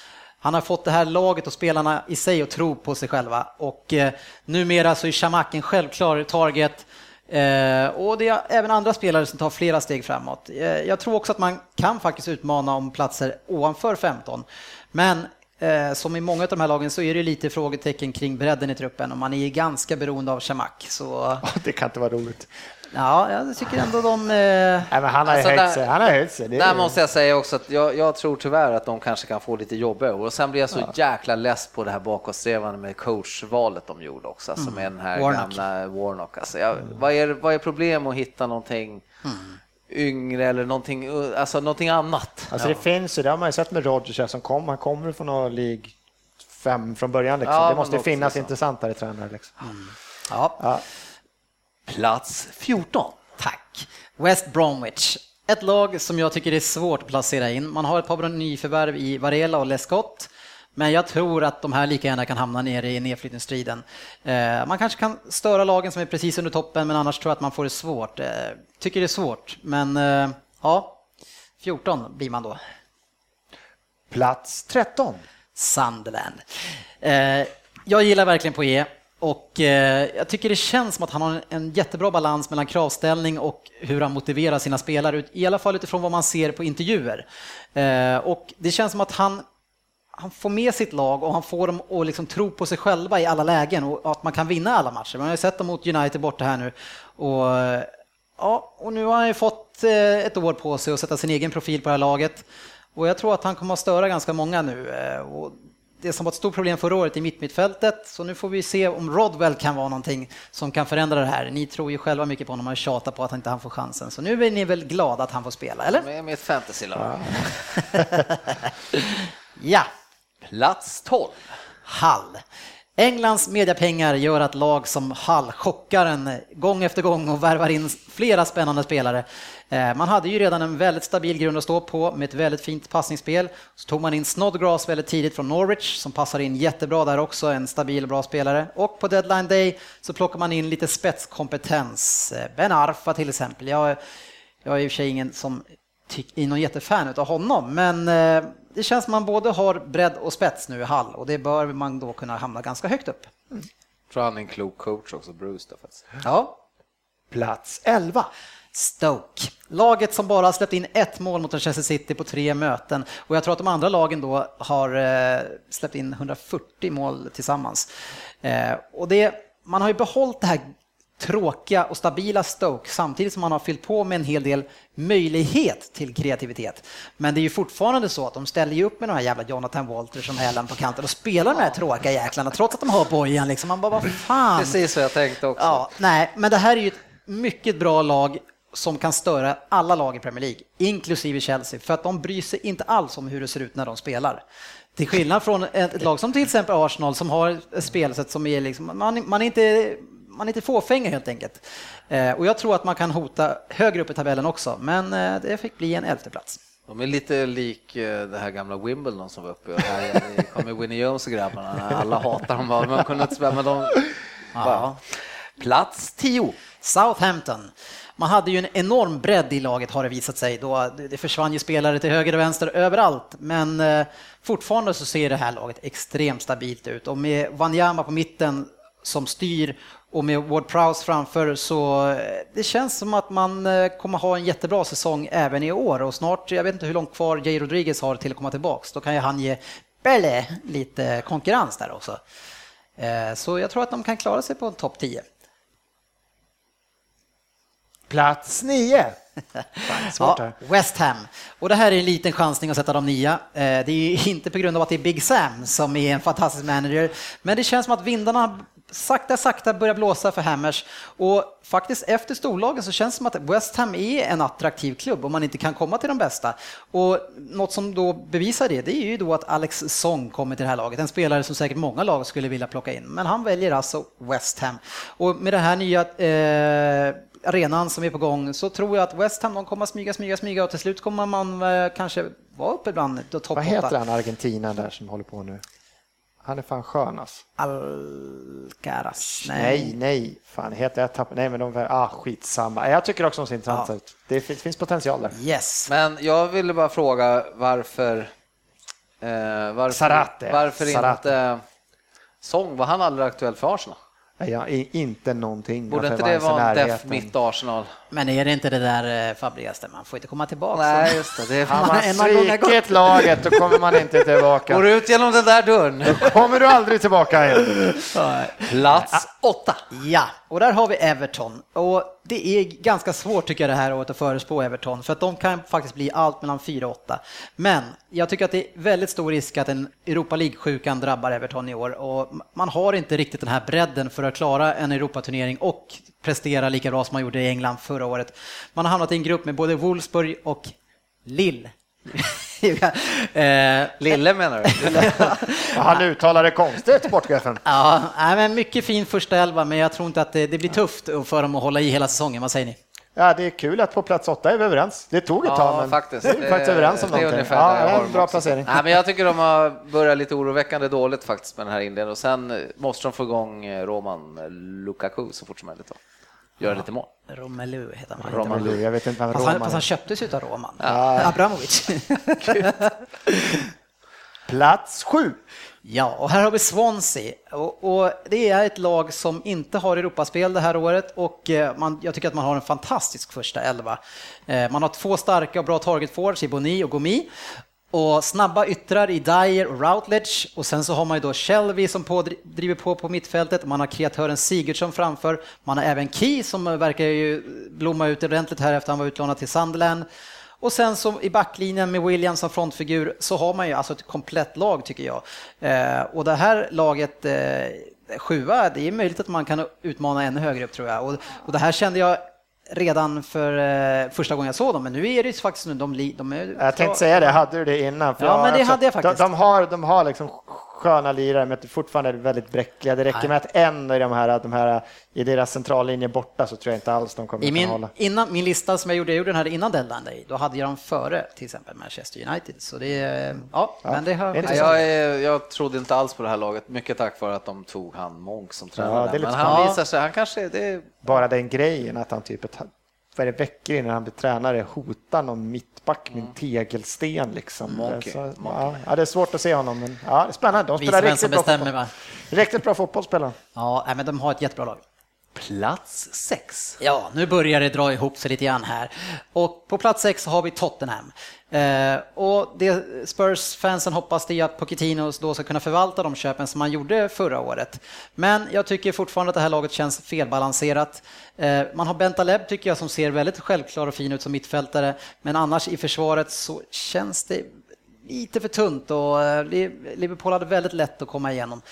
Speaker 1: han har fått det här laget och spelarna i sig att tro på sig själva och eh, numera så är Shamak en självklar target eh, och det är även andra spelare som tar flera steg framåt. Eh, jag tror också att man kan faktiskt utmana om platser ovanför 15 men Eh, som i många av de här lagen så är det lite frågetecken kring bredden i truppen och man är ganska beroende av Shamak. Så...
Speaker 3: det kan inte vara roligt.
Speaker 1: Ja, jag tycker ändå de... Eh...
Speaker 3: Nej, men han har alltså, höjt sig. Han har höjt sig.
Speaker 2: där är... måste jag säga också att jag, jag, tror tyvärr att de kanske kan få lite jobbigare och sen blir jag så ja. jäkla less på det här bakåtsträvande med coachvalet de gjorde också, alltså mm. med den här Warnock. gamla Warnock. Alltså, jag, vad, är, vad är problem att hitta någonting mm yngre eller någonting, alltså någonting annat.
Speaker 3: Alltså det finns ju, det har man ju sett med Rodgers som kom, han kommer från någon League 5 från början. Liksom. Ja, det måste finnas intressantare tränare. Liksom. Mm.
Speaker 1: Ja. ja.
Speaker 2: Plats 14.
Speaker 1: Tack. West Bromwich. Ett lag som jag tycker är svårt att placera in. Man har ett par nyförvärv i Varela och Lescott. Men jag tror att de här lika gärna kan hamna nere i nedflyttningsstriden. Eh, man kanske kan störa lagen som är precis under toppen, men annars tror jag att man får det svårt. Eh, tycker det är svårt, men eh, ja, 14 blir man då.
Speaker 3: Plats 13.
Speaker 1: Sunderland. Jag gillar verkligen Poirier och jag tycker det känns som att han har en jättebra balans mellan kravställning och hur han motiverar sina spelare, i alla fall utifrån vad man ser på intervjuer. Och det känns som att han han får med sitt lag och han får dem att liksom tro på sig själva i alla lägen och att man kan vinna alla matcher. Man har ju sett dem mot United borta här nu. Och, ja, och nu har han ju fått eh, ett år på sig att sätta sin egen profil på det här laget. Och jag tror att han kommer att störa ganska många nu. Eh, och det som var ett stort problem förra året i mittmittfältet, så nu får vi se om Rodwell kan vara någonting som kan förändra det här. Ni tror ju själva mycket på honom och tjatar på att inte han får chansen, så nu är ni väl glada att han får spela, eller?
Speaker 2: Med, med ett fantasylag.
Speaker 1: ja.
Speaker 2: Plats 12.
Speaker 1: Hall. Englands mediapengar gör att lag som Hall chockar en gång efter gång och värvar in flera spännande spelare. Eh, man hade ju redan en väldigt stabil grund att stå på med ett väldigt fint passningsspel. Så tog man in Snodgrass väldigt tidigt från Norwich som passar in jättebra där också, en stabil och bra spelare. Och på deadline day så plockar man in lite spetskompetens. Eh, ben Arfa till exempel. Jag, jag är i och för sig ingen som är någon jättefan av honom, men eh, det känns som man både har bredd och spets nu i Hall och det bör man då kunna hamna ganska högt upp.
Speaker 2: Mm. tror han är en klok coach också, Bruce. Då,
Speaker 1: Ja.
Speaker 3: Plats 11.
Speaker 1: Stoke. Laget som bara har släppt in ett mål mot Manchester City på tre möten och jag tror att de andra lagen då har eh, släppt in 140 mål tillsammans. Eh, och det, man har ju behållit det här tråkiga och stabila Stoke samtidigt som man har fyllt på med en hel del möjlighet till kreativitet. Men det är ju fortfarande så att de ställer ju upp med de här jävla Jonathan Walters som Helen på kanten och spelar de här tråkiga jäklarna trots att de har bojan liksom. Man bara, vad fan.
Speaker 2: Precis vad jag tänkte också.
Speaker 1: Ja, nej, men det här är ju ett mycket bra lag som kan störa alla lag i Premier League, inklusive Chelsea, för att de bryr sig inte alls om hur det ser ut när de spelar. Till skillnad från ett lag som till exempel Arsenal som har ett spelsätt som är liksom, man, man är inte man är inte fåfänga helt enkelt. Eh, och jag tror att man kan hota högre upp i tabellen också, men eh, det fick bli en elfte plats.
Speaker 2: De är lite lik eh, det här gamla Wimbledon som var uppe och här kommer Winnie Jones och grabbarna. Alla hatar dem bara, men kunde inte spela, men de... Ja. Plats 10.
Speaker 1: Southampton. Man hade ju en enorm bredd i laget har det visat sig. Då det försvann ju spelare till höger och vänster överallt. Men fortfarande så ser det här laget extremt stabilt ut. Och med Wanyama på mitten som styr och med Ward Prowse framför så eh, det känns som att man eh, kommer ha en jättebra säsong även i år och snart, jag vet inte hur långt kvar Jay Rodriguez har till att komma tillbaks. Då kan ju han ge Belle lite konkurrens där också. Så jag tror att de kan klara sig på en topp 10.
Speaker 3: Plats nio.
Speaker 1: ja, West Ham. Och det här är en liten chansning att sätta de nia. Eh, det är inte på grund av att det är Big Sam som är en fantastisk manager, men det känns som att vindarna sakta, sakta börjar blåsa för Hammers. Och faktiskt efter storlagen så känns det som att West Ham är en attraktiv klubb om man inte kan komma till de bästa. Och något som då bevisar det, det är ju då att Alex Song kommer till det här laget, en spelare som säkert många lag skulle vilja plocka in. Men han väljer alltså West Ham. Och med det här nya eh, arenan som är på gång så tror jag att West Ham de kommer att smyga, smyga, smyga och till slut kommer man eh, kanske vara uppe bland topp
Speaker 3: Vad heter han, Argentina där som håller på nu? Han är fan skön alltså.
Speaker 1: Alcaraz?
Speaker 3: Nej. nej, nej, fan heter jag tappar, nej men de, ah skitsamma. Jag tycker också de ser intressanta ja. ut. Det finns, potential där.
Speaker 1: Yes.
Speaker 2: Men jag ville bara fråga varför eh, varför,
Speaker 3: Sarate.
Speaker 2: varför Sarate. inte Sång, var han aldrig aktuell för Arsenal?
Speaker 3: Ja, inte någonting.
Speaker 2: Borde inte det vara en def mitt Arsenal?
Speaker 1: Men är det inte det där eh, Fabrikas, man får inte komma tillbaka?
Speaker 2: Nej, just det. det är
Speaker 3: Har man svikit laget, då kommer man inte tillbaka.
Speaker 2: Går du ut genom den där dörren?
Speaker 3: Då kommer du aldrig tillbaka igen.
Speaker 2: Plats åtta.
Speaker 1: Ja, och där har vi Everton. Och det är ganska svårt tycker jag det här året att förespå Everton, för att de kan faktiskt bli allt mellan 4 och 8. Men jag tycker att det är väldigt stor risk att en Europa League-sjukan drabbar Everton i år och man har inte riktigt den här bredden för att klara en Europaturnering och prestera lika bra som man gjorde i England förra året. Man har hamnat i en grupp med både Wolfsburg och Lille.
Speaker 2: eh, Lille menar du?
Speaker 3: Han uttalar det konstigt, sportchefen.
Speaker 1: Ja, men mycket fin första elva, men jag tror inte att det, det blir tufft för dem att hålla i hela säsongen. Vad säger ni?
Speaker 3: Ja, det är kul att på plats åtta är vi överens. Det tog ett tag, men
Speaker 2: faktiskt.
Speaker 3: vi är faktiskt överens om det någonting. Ja, en bra placering.
Speaker 2: Nej, men jag tycker de har börjat lite oroväckande dåligt faktiskt med den här inledningen och sen måste de få igång eh, Roman Lukaku så fort som möjligt. Göra lite mål.
Speaker 1: Romelu heter han.
Speaker 3: Romelu, jag vet inte vem Roman
Speaker 1: är. Fast han köptes av Roman. Ja. Abramovic.
Speaker 3: Plats sju.
Speaker 1: Ja, och här har vi Swansea och, och, det är ett lag som inte har Europaspel det här året och eh, man, jag tycker att man har en fantastisk första elva. Eh, man har två starka och bra target forwards i Boni och Gomi och snabba yttrar i Dyer och Routledge och sen så har man ju då Shelby som på, driver på på mittfältet, man har kreatören Sigurdsson framför, man har även Key som eh, verkar ju blomma ut ordentligt här efter han var utlånad till Sunderland. Och sen så i backlinjen med William som frontfigur så har man ju alltså ett komplett lag tycker jag. Eh, och det här laget eh, sjua, det är möjligt att man kan utmana ännu högre upp tror jag. Och, och det här kände jag redan för eh, första gången jag såg dem, men nu är det faktiskt nu de, de är...
Speaker 3: Jag tänkte säga det, hade du det innan?
Speaker 1: ja, men det hade jag faktiskt.
Speaker 3: De, de, har, de har liksom sköna lirare, men fortfarande är väldigt bräckliga. Det räcker Nej. med att en i de här, de här i deras centrallinje borta så tror jag inte alls de kommer
Speaker 1: I min,
Speaker 3: hålla.
Speaker 1: Innan, min lista som jag gjorde, jag gjorde den här innan deadline day, då hade jag dem före till exempel Manchester United. Så det, ja, ja men det har...
Speaker 2: Jag, är, jag trodde inte alls på det här laget, mycket tack vare att de tog han Monk som tränare. Ja, men han visar sig, han kanske... Det...
Speaker 3: Bara den grejen att han typ vad är det, veckor innan han blir tränare hotar någon mittback med en mm. tegelsten. Liksom.
Speaker 2: Monkey.
Speaker 3: Så, ja, det är svårt att se honom, men ja, det är spännande. De spelar riktigt bra, fotboll. riktigt bra fotboll. Spelar.
Speaker 1: Ja, men de har ett jättebra lag.
Speaker 2: Plats sex.
Speaker 1: Ja, nu börjar det dra ihop sig lite grann här. Och på plats sex har vi Tottenham. Eh, och det Spurs-fansen hoppas det är att Pochettino då ska kunna förvalta de köpen som han gjorde förra året. Men jag tycker fortfarande att det här laget känns felbalanserat. Eh, man har Bentaleb tycker jag som ser väldigt självklar och fin ut som mittfältare, men annars i försvaret så känns det lite för tunt och eh, Liverpool hade väldigt lätt att komma igenom.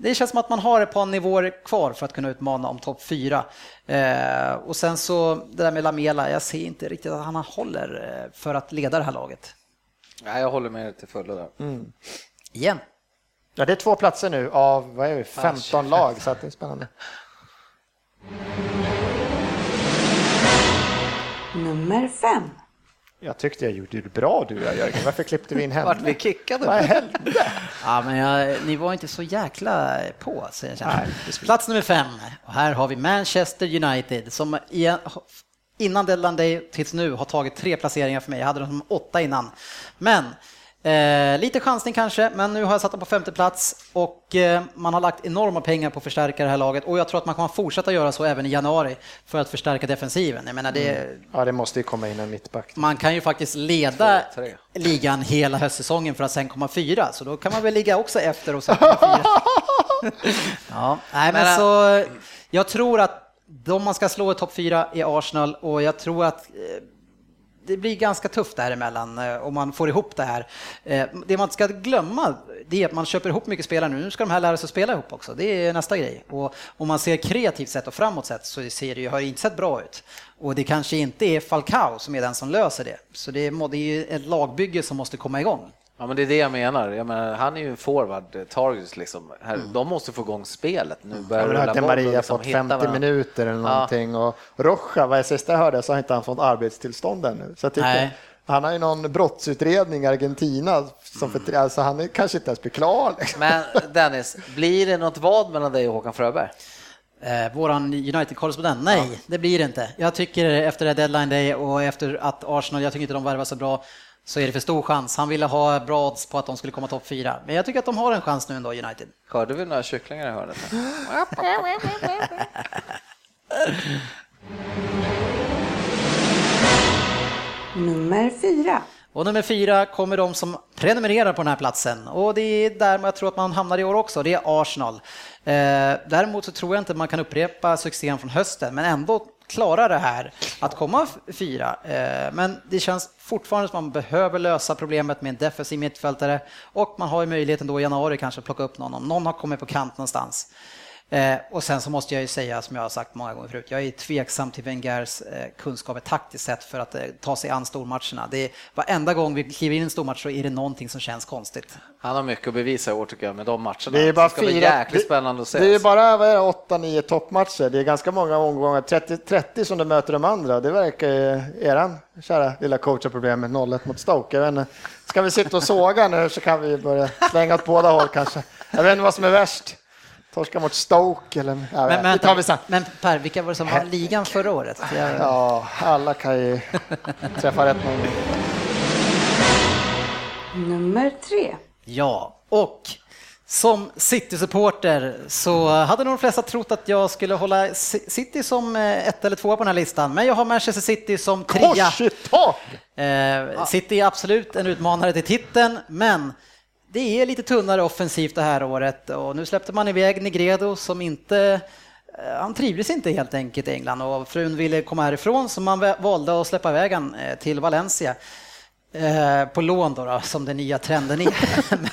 Speaker 1: Det känns som att man har ett par nivåer kvar för att kunna utmana om topp fyra. Eh, och sen så det där med Lamela, jag ser inte riktigt att han håller eh, för att leda det här laget.
Speaker 2: Nej, jag håller med till fullo där.
Speaker 1: Mm. Igen.
Speaker 3: Ja, det är två platser nu av vad är det, 15 ah, lag, så det är spännande.
Speaker 4: Nummer fem.
Speaker 3: Jag tyckte jag gjorde det bra du Jörgen. Varför klippte vi in henne?
Speaker 2: Vart vi kickade?
Speaker 3: Vad hände?
Speaker 1: Ja, men jag, ni var inte så jäkla på. Så jag känner.
Speaker 3: Nej,
Speaker 1: Plats nummer fem. Och här har vi Manchester United som i, innan deadline day tills nu har tagit tre placeringar för mig. Jag hade dem som åtta innan. Men Eh, lite chansning kanske, men nu har jag satt dem på femte plats och eh, man har lagt enorma pengar på att förstärka det här laget och jag tror att man kommer fortsätta göra så även i januari för att förstärka defensiven. Jag menar det, mm.
Speaker 3: Ja, det måste ju komma in en mittback.
Speaker 1: Man kan ju faktiskt leda Två, ligan hela höstsäsongen för att sen komma fyra, så då kan man väl ligga också efter och sen komma fyra. ja, nej, men så jag tror att de man ska slå i topp fyra är Arsenal och jag tror att eh, det blir ganska tufft däremellan eh, om man får ihop det här. Eh, det man ska glömma det är att man köper ihop mycket spelare nu. Nu ska de här lära sig att spela ihop också. Det är nästa grej. Och om man ser kreativt sett och framåt sett så ser det, har det inte sett bra ut. Och det kanske inte är Falcao som är den som löser det. Så det är, det är ett lagbygge som måste komma igång.
Speaker 2: Ja, men det är det jag menar. Jag menar han är ju en forward, eh, Targets liksom. Här, mm. De måste få igång spelet. Nu
Speaker 3: börjar ja, har Maria liksom fått 50 varandra. minuter eller någonting ja. och Rocha, vad jag sista jag hörde så har inte han fått arbetstillstånd ännu. Så jag tycker, han har ju någon brottsutredning i Argentina, som för, mm. alltså han är kanske inte ens blir klar.
Speaker 2: Liksom. Men Dennis, blir det något vad mellan dig och Håkan Fröberg?
Speaker 1: Eh, våran United-korrespondent, nej ja. det blir det inte. Jag tycker efter det deadline day och efter att Arsenal, jag tycker inte de värvar så bra, så är det för stor chans. Han ville ha bra odds på att de skulle komma topp fyra. Men jag tycker att de har en chans nu ändå, United.
Speaker 2: Hörde vi några kycklingar i hörnet?
Speaker 4: Nummer fyra.
Speaker 1: Och nummer fyra kommer de som prenumererar på den här platsen. Och det är där jag tror att man hamnar i år också, det är Arsenal. Eh, däremot så tror jag inte man kan upprepa succén från hösten, men ändå klara det här att komma fyra. Eh, men det känns fortfarande som att man behöver lösa problemet med en defensiv mittfältare och man har ju möjligheten då i januari kanske att plocka upp någon om någon har kommit på kant någonstans. Eh, och sen så måste jag ju säga, som jag har sagt många gånger förut, jag är tveksam till Wengers eh, kunskaper taktiskt sett för att eh, ta sig an stormatcherna. Det är, varenda gång vi kliver in i en stormatch så är det någonting som känns konstigt.
Speaker 2: Han har mycket att bevisa i år tycker jag med de matcherna.
Speaker 3: Det är bara fyra, jäkligt spännande att se. Det är bara 8-9 toppmatcher. Det är ganska många omgångar, 30, 30 som du möter de andra. Det verkar eran kära lilla coach har problem med 0-1 mot Stoke. Ska vi sitta och såga nu så kan vi börja slänga åt båda håll kanske. Jag vet inte vad som är värst. Torska mot Stoke eller... Ja,
Speaker 1: men, men, tar vi sen. men Per, vilka var det som var ligan förra året?
Speaker 3: Jag... Ja, alla kan ju träffa rätt någon.
Speaker 4: Nummer tre.
Speaker 1: Ja, och som City-supporter så hade nog de flesta trott att jag skulle hålla City som eh, ett eller två på den här listan, men jag har Manchester City som trea.
Speaker 3: Kors i tak!
Speaker 1: Eh, City är absolut en utmanare till titeln, men det är lite tunnare offensivt det här året och nu släppte man iväg Negredo som inte eh, han trivdes inte helt enkelt i England och frun ville komma härifrån så man valde att släppa iväg eh, till Valencia. Eh, på lån då, då, som den nya trenden är.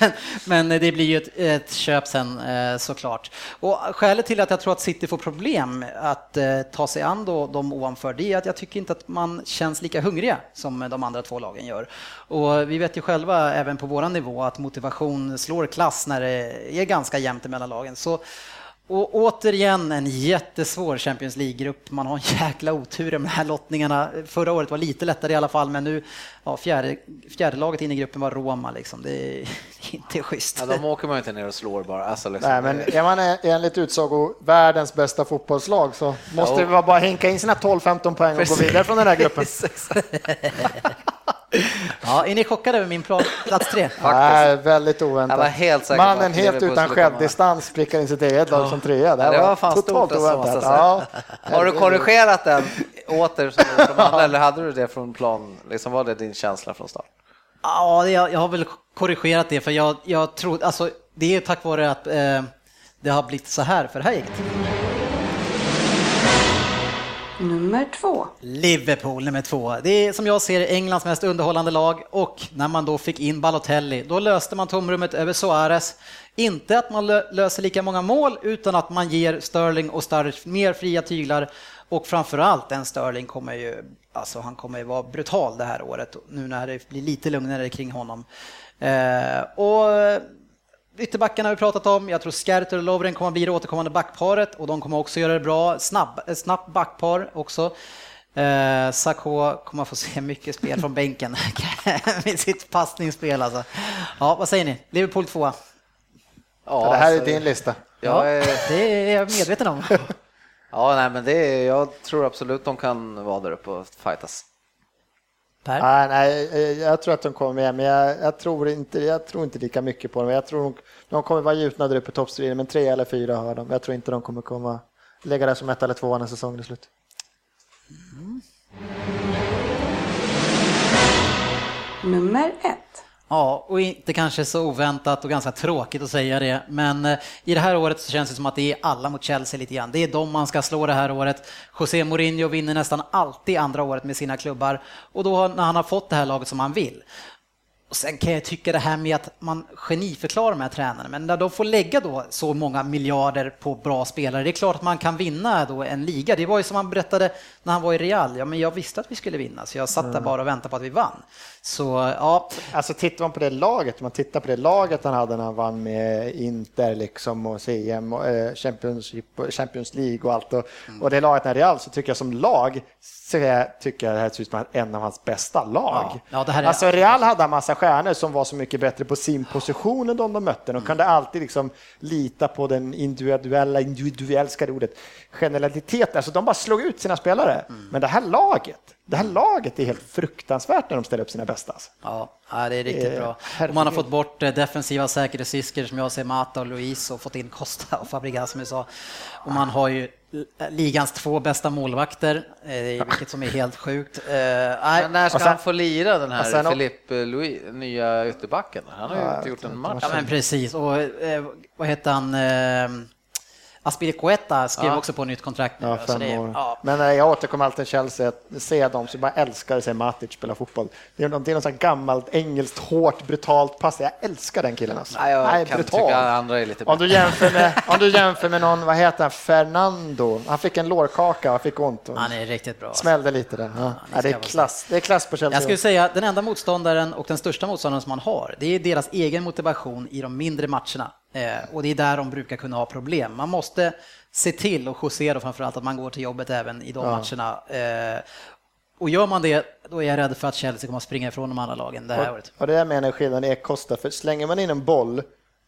Speaker 1: men, men, det blir ju ett, ett köp sen eh, såklart. Och skälet till att jag tror att City får problem att eh, ta sig an då de ovanför, det är att jag tycker inte att man känns lika hungriga som de andra två lagen gör. Och vi vet ju själva, även på våran nivå, att motivation slår klass när det är ganska jämnt mellan lagen. Så och återigen en jättesvår Champions League-grupp. Man har en jäkla otur med de här lottningarna. Förra året var lite lättare i alla fall, men nu, ja, fjärde, fjärde laget in i gruppen var Roma liksom. Det är inte schysst.
Speaker 2: Ja, de åker man inte ner och slår bara. Alltså, liksom.
Speaker 3: Nej, men är man enligt utsago världens bästa fotbollslag så måste ja. det bara hinka in sina 12-15 poäng och gå vidare från den här gruppen.
Speaker 1: Ja, är ni chockade över min plats tre?
Speaker 3: Nej, väldigt oväntat.
Speaker 2: Jag var helt säker
Speaker 3: Mannen helt utan självdistans prickar in sitt eget lag som trea.
Speaker 2: Det, det var, var fan totalt stort oväntat. Ja. Har du korrigerat den åter som de andra, eller hade du det från plan? Liksom var det din känsla från start?
Speaker 1: Ja, jag, jag har väl korrigerat det för jag, jag tror, alltså det är tack vare att eh, det har blivit så här för det här gänget.
Speaker 4: Nummer två.
Speaker 1: Liverpool nummer två. Det är som jag ser Englands mest underhållande lag och när man då fick in Balotelli, då löste man tomrummet över Suarez. Inte att man löser lika många mål utan att man ger Sterling och Sturridge mer fria tyglar och framförallt den Sterling kommer ju, alltså han kommer ju vara brutal det här året nu när det blir lite lugnare kring honom. Eh, och Ytterbackarna har vi pratat om. Jag tror Skerter och Lovren kommer att bli det återkommande backparet och de kommer också göra det bra. Snabb, snabbt backpar också. Eh, Sakho kommer få se mycket spel från bänken med sitt passningsspel alltså. Ja, vad säger ni? Liverpool tvåa.
Speaker 3: Ja, det här är
Speaker 2: alltså,
Speaker 3: din lista.
Speaker 2: Jag är,
Speaker 1: Det är jag medveten om.
Speaker 2: ja, nej, men det är, jag tror absolut de kan vara där uppe och fightas.
Speaker 1: Per?
Speaker 3: Nej, nej, eh, jag tror att de kommer med, men jag, jag, tror, inte, jag tror inte lika mycket på dem. Jag tror de, de kommer vara gjutna där uppe i toppstriden, men tre eller fyra har de. Jag tror inte de kommer komma lägga det som ett eller två när säsongen är slut.
Speaker 4: Nummer ett.
Speaker 1: Ja, och inte kanske så oväntat och ganska tråkigt att säga det, men eh, i det här året så känns det som att det är alla mot Chelsea lite grann. Det är de man ska slå det här året. José Mourinho vinner nästan alltid andra året med sina klubbar och då när han har fått det här laget som han vill, och sen kan jag tycka det här med att man geniförklarar de här tränarna, men när de får lägga då så många miljarder på bra spelare, det är klart att man kan vinna då en liga. Det var ju som han berättade när han var i Real, ja men jag visste att vi skulle vinna, så jag satt där bara och väntade på att vi vann. Så ja,
Speaker 3: Alltså tittar man på det laget, man tittar på det laget han hade när han vann med Inter liksom och CM och eh, Championship, och Champions League och allt och, och det laget när Real så tycker jag som lag så jag tycker jag det här ser ut som en av hans bästa lag.
Speaker 1: Ja, ja, det här är-
Speaker 3: Alltså Real hade en massa stjärnor som var så mycket bättre på sin position än de de mötte. De kunde alltid liksom lita på den individuella, individuellska ordet, generalitet. Alltså de bara slog ut sina spelare. Men det här laget, det här laget är helt fruktansvärt när de ställer upp sina bästa.
Speaker 1: Ja, det är riktigt
Speaker 3: Eh,
Speaker 1: bra. Och man har fått bort eh, defensiva säkerhetsrisker som jag ser Mata och Luis och fått in Costa och Fabregas som vi sa. Och man har ju ligans två bästa målvakter, eh, vilket som är helt sjukt. Nej,
Speaker 2: Men när ska
Speaker 3: sen-
Speaker 2: han få lira den här Philippe Louis, nya ytterbacken? Han har ju inte gjort en match.
Speaker 1: Ja men precis, och vad heter han? Aspilicueta skrev
Speaker 2: Ja.
Speaker 1: också på nytt kontrakt nu.
Speaker 3: Ja,
Speaker 1: alltså
Speaker 3: fem
Speaker 1: det är-
Speaker 3: år.
Speaker 1: ja.
Speaker 3: Men eh, jag återkommer alltid till Chelsea, att se dem så jag bara älskar att se Matic spela fotboll. Det är, någon- det är sånt här gammalt engelskt, hårt, brutalt pass. Jag älskar den killen alltså.
Speaker 2: Nej, jag
Speaker 3: Nej,
Speaker 2: kan
Speaker 3: brutal.
Speaker 2: tycka andra är lite
Speaker 3: Om du, jämför med, om du jämför med någon, vad heter han, Fernando. Han fick en lårkaka och fick ont och
Speaker 1: Han är riktigt bra.
Speaker 3: smällde lite där. Ja. Ja, det, är klass, det är klass på Chelsea.
Speaker 1: Jag skulle säga den enda motståndaren och den största motståndaren som man har, det är deras egen motivation i de mindre matcherna. Eh, och det är där de brukar kunna ha problem. Man måste se till, och José då framförallt, att man går till jobbet även i de matcherna. Eh, och gör man det, då är jag rädd för att Chelsea kommer att springa ifrån de andra lagen det här året.
Speaker 3: Och det jag menar är skillnaden är Costa, för slänger man in en boll,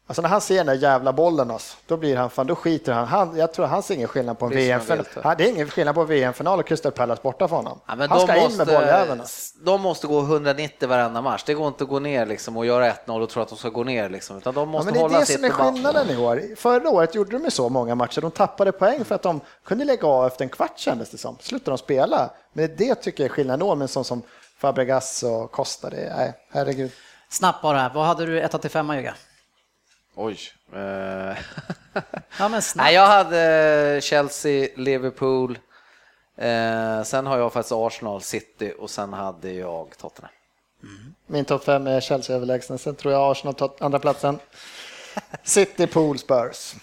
Speaker 3: alltså när han ser den där jävla bollen, alltså, då blir han fan, då skiter han. han jag tror han ser ingen skillnad på en VM-final. Det är ingen skillnad på VM-final och Crystal Palace borta för honom.
Speaker 2: Ja, men
Speaker 3: han
Speaker 2: de
Speaker 3: ska in
Speaker 2: måste,
Speaker 3: med bolljäveln. alltså.
Speaker 2: De måste gå 190 varenda match. Det går inte att gå ner liksom och göra 1-0 och tro att de ska gå ner. Liksom, utan de
Speaker 3: Ja,
Speaker 2: måste
Speaker 3: men det är
Speaker 2: hålla
Speaker 3: det som är skillnaden i år. Förra året gjorde de ju så många matcher. De tappade poäng för att de kunde lägga av efter en kvart kändes det som. Slutade de spela. Men det tycker jag är skillnaden i år med en sån som Fabregas och Costa. Det är, nej, herregud.
Speaker 1: Snabbt bara, vad hade du 1 till 5 Jugga?
Speaker 2: Oj. Eh.
Speaker 1: Ja.
Speaker 2: Nej, jag hade Chelsea, Liverpool. Eh, sen har jag faktiskt Arsenal, City och sen hade jag Tottenham.
Speaker 3: Min topp fem är Chelsea överlägsna. Sen tror jag Arsenal tar andra platsen. City, Pool, Spurs.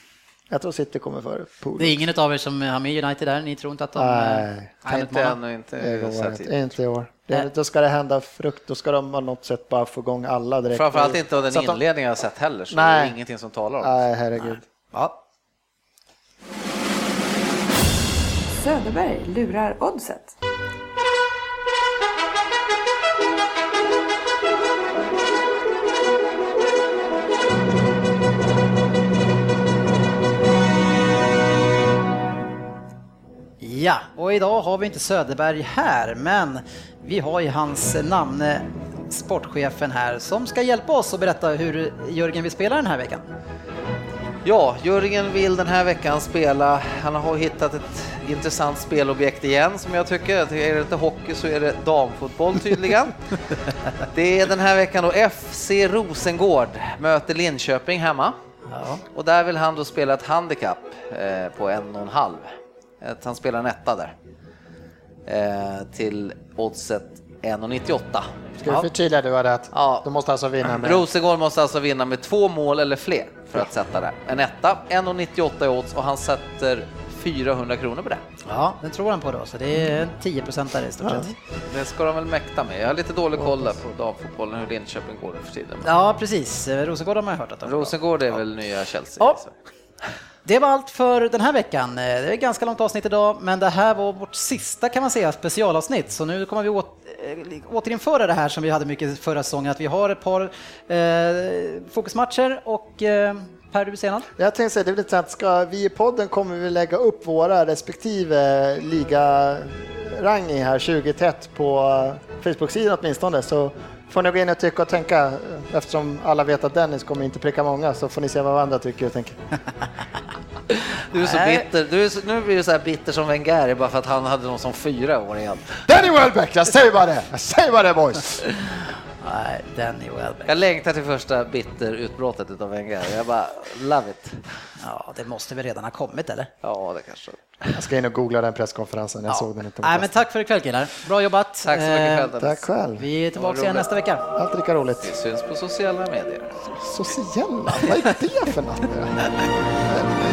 Speaker 3: Jag tror City kommer före Pool.
Speaker 1: Det är ingen av er som har med United där, ni tror inte att de
Speaker 3: Nej.
Speaker 1: kan
Speaker 2: inte
Speaker 1: utmana?
Speaker 2: ännu, inte
Speaker 3: inte i år. Det, då ska det hända frukt, då ska de på något sätt bara få igång alla direkt.
Speaker 2: Framförallt inte av den
Speaker 3: de-
Speaker 2: inledning jag har sett heller, så
Speaker 3: Nej.
Speaker 2: det är ingenting som talar om det.
Speaker 3: Nej, herregud.
Speaker 1: Ja.
Speaker 4: Söderberg lurar oddset.
Speaker 1: Ja, och idag har vi inte Söderberg här, men vi har ju hans namne, sportchefen här, som ska hjälpa oss att berätta hur Jörgen vill spela den här veckan.
Speaker 2: Ja, Jörgen vill den här veckan spela, han har hittat ett intressant spelobjekt igen som jag tycker. Jag tycker Är det inte hockey så är det damfotboll tydligen. det är den här veckan då FC Rosengård möter Linköping hemma.
Speaker 1: Ja.
Speaker 2: Och där vill han då spela ett handikapp eh, på en och en halv. Att han spelar en etta där. Eh, till oddset 1,98.
Speaker 3: Ska vi förtydliga du hade att
Speaker 2: Ja.
Speaker 3: de måste alltså vinna med...
Speaker 2: Rosengård måste alltså vinna med två mål eller fler för att sätta det. En etta, 1,98 i odds och han sätter 400 kronor på det.
Speaker 1: ja, den tror han på då, så det är 10 procent där i stort sett.
Speaker 2: Det ska de väl mäkta med. Jag har lite dålig koll där på damfotbollen, hur Linköping går nu för tiden.
Speaker 1: Ja, precis. Rosengård har man hört att de
Speaker 2: Rosengård är väl nya Chelsea.
Speaker 1: Ja. Det var allt för den här veckan. Eh, det är ett ganska långt avsnitt idag, men det här var vårt sista kan man säga specialavsnitt. Så nu kommer vi åt, eh, återinföra det här som vi hade mycket förra säsongen, att vi har ett par eh, fokusmatcher och eh, Per, du vill säga något?
Speaker 3: Jag tänkte säga, det är lite sant, ska vi i podden kommer vi lägga upp våra respektive liga-rang här 20 tätt på Facebook-sidan åtminstone, så får ni gå in och tycka och tänka. Eftersom alla vet att Dennis kommer inte pricka många så får ni se vad andra tycker och tänker.
Speaker 2: Du är så bitter. Du är så, nu blir du så här bitter som Wenger bara för att han hade någon som fyra år igen.
Speaker 3: Danny Welbeck, jag säger bara det! Jag säger bara det boys!
Speaker 1: Nej, Danny Welbeck.
Speaker 2: Jag längtar till första bitterutbrottet utav Wenger. Jag bara, love it.
Speaker 1: Ja, det måste väl redan ha kommit eller?
Speaker 2: Ja, det kanske.
Speaker 3: Jag ska in och googla den presskonferensen, jag
Speaker 1: ja.
Speaker 3: såg den inte.
Speaker 1: Nej, men tack för ikväll killar. Bra jobbat.
Speaker 2: Tack så mycket själv
Speaker 3: eh, Tack själv.
Speaker 1: Vi är tillbaka igen nästa vecka.
Speaker 3: Allt lika roligt.
Speaker 2: Vi syns på sociala medier.
Speaker 3: Sociala? Vad är det för något?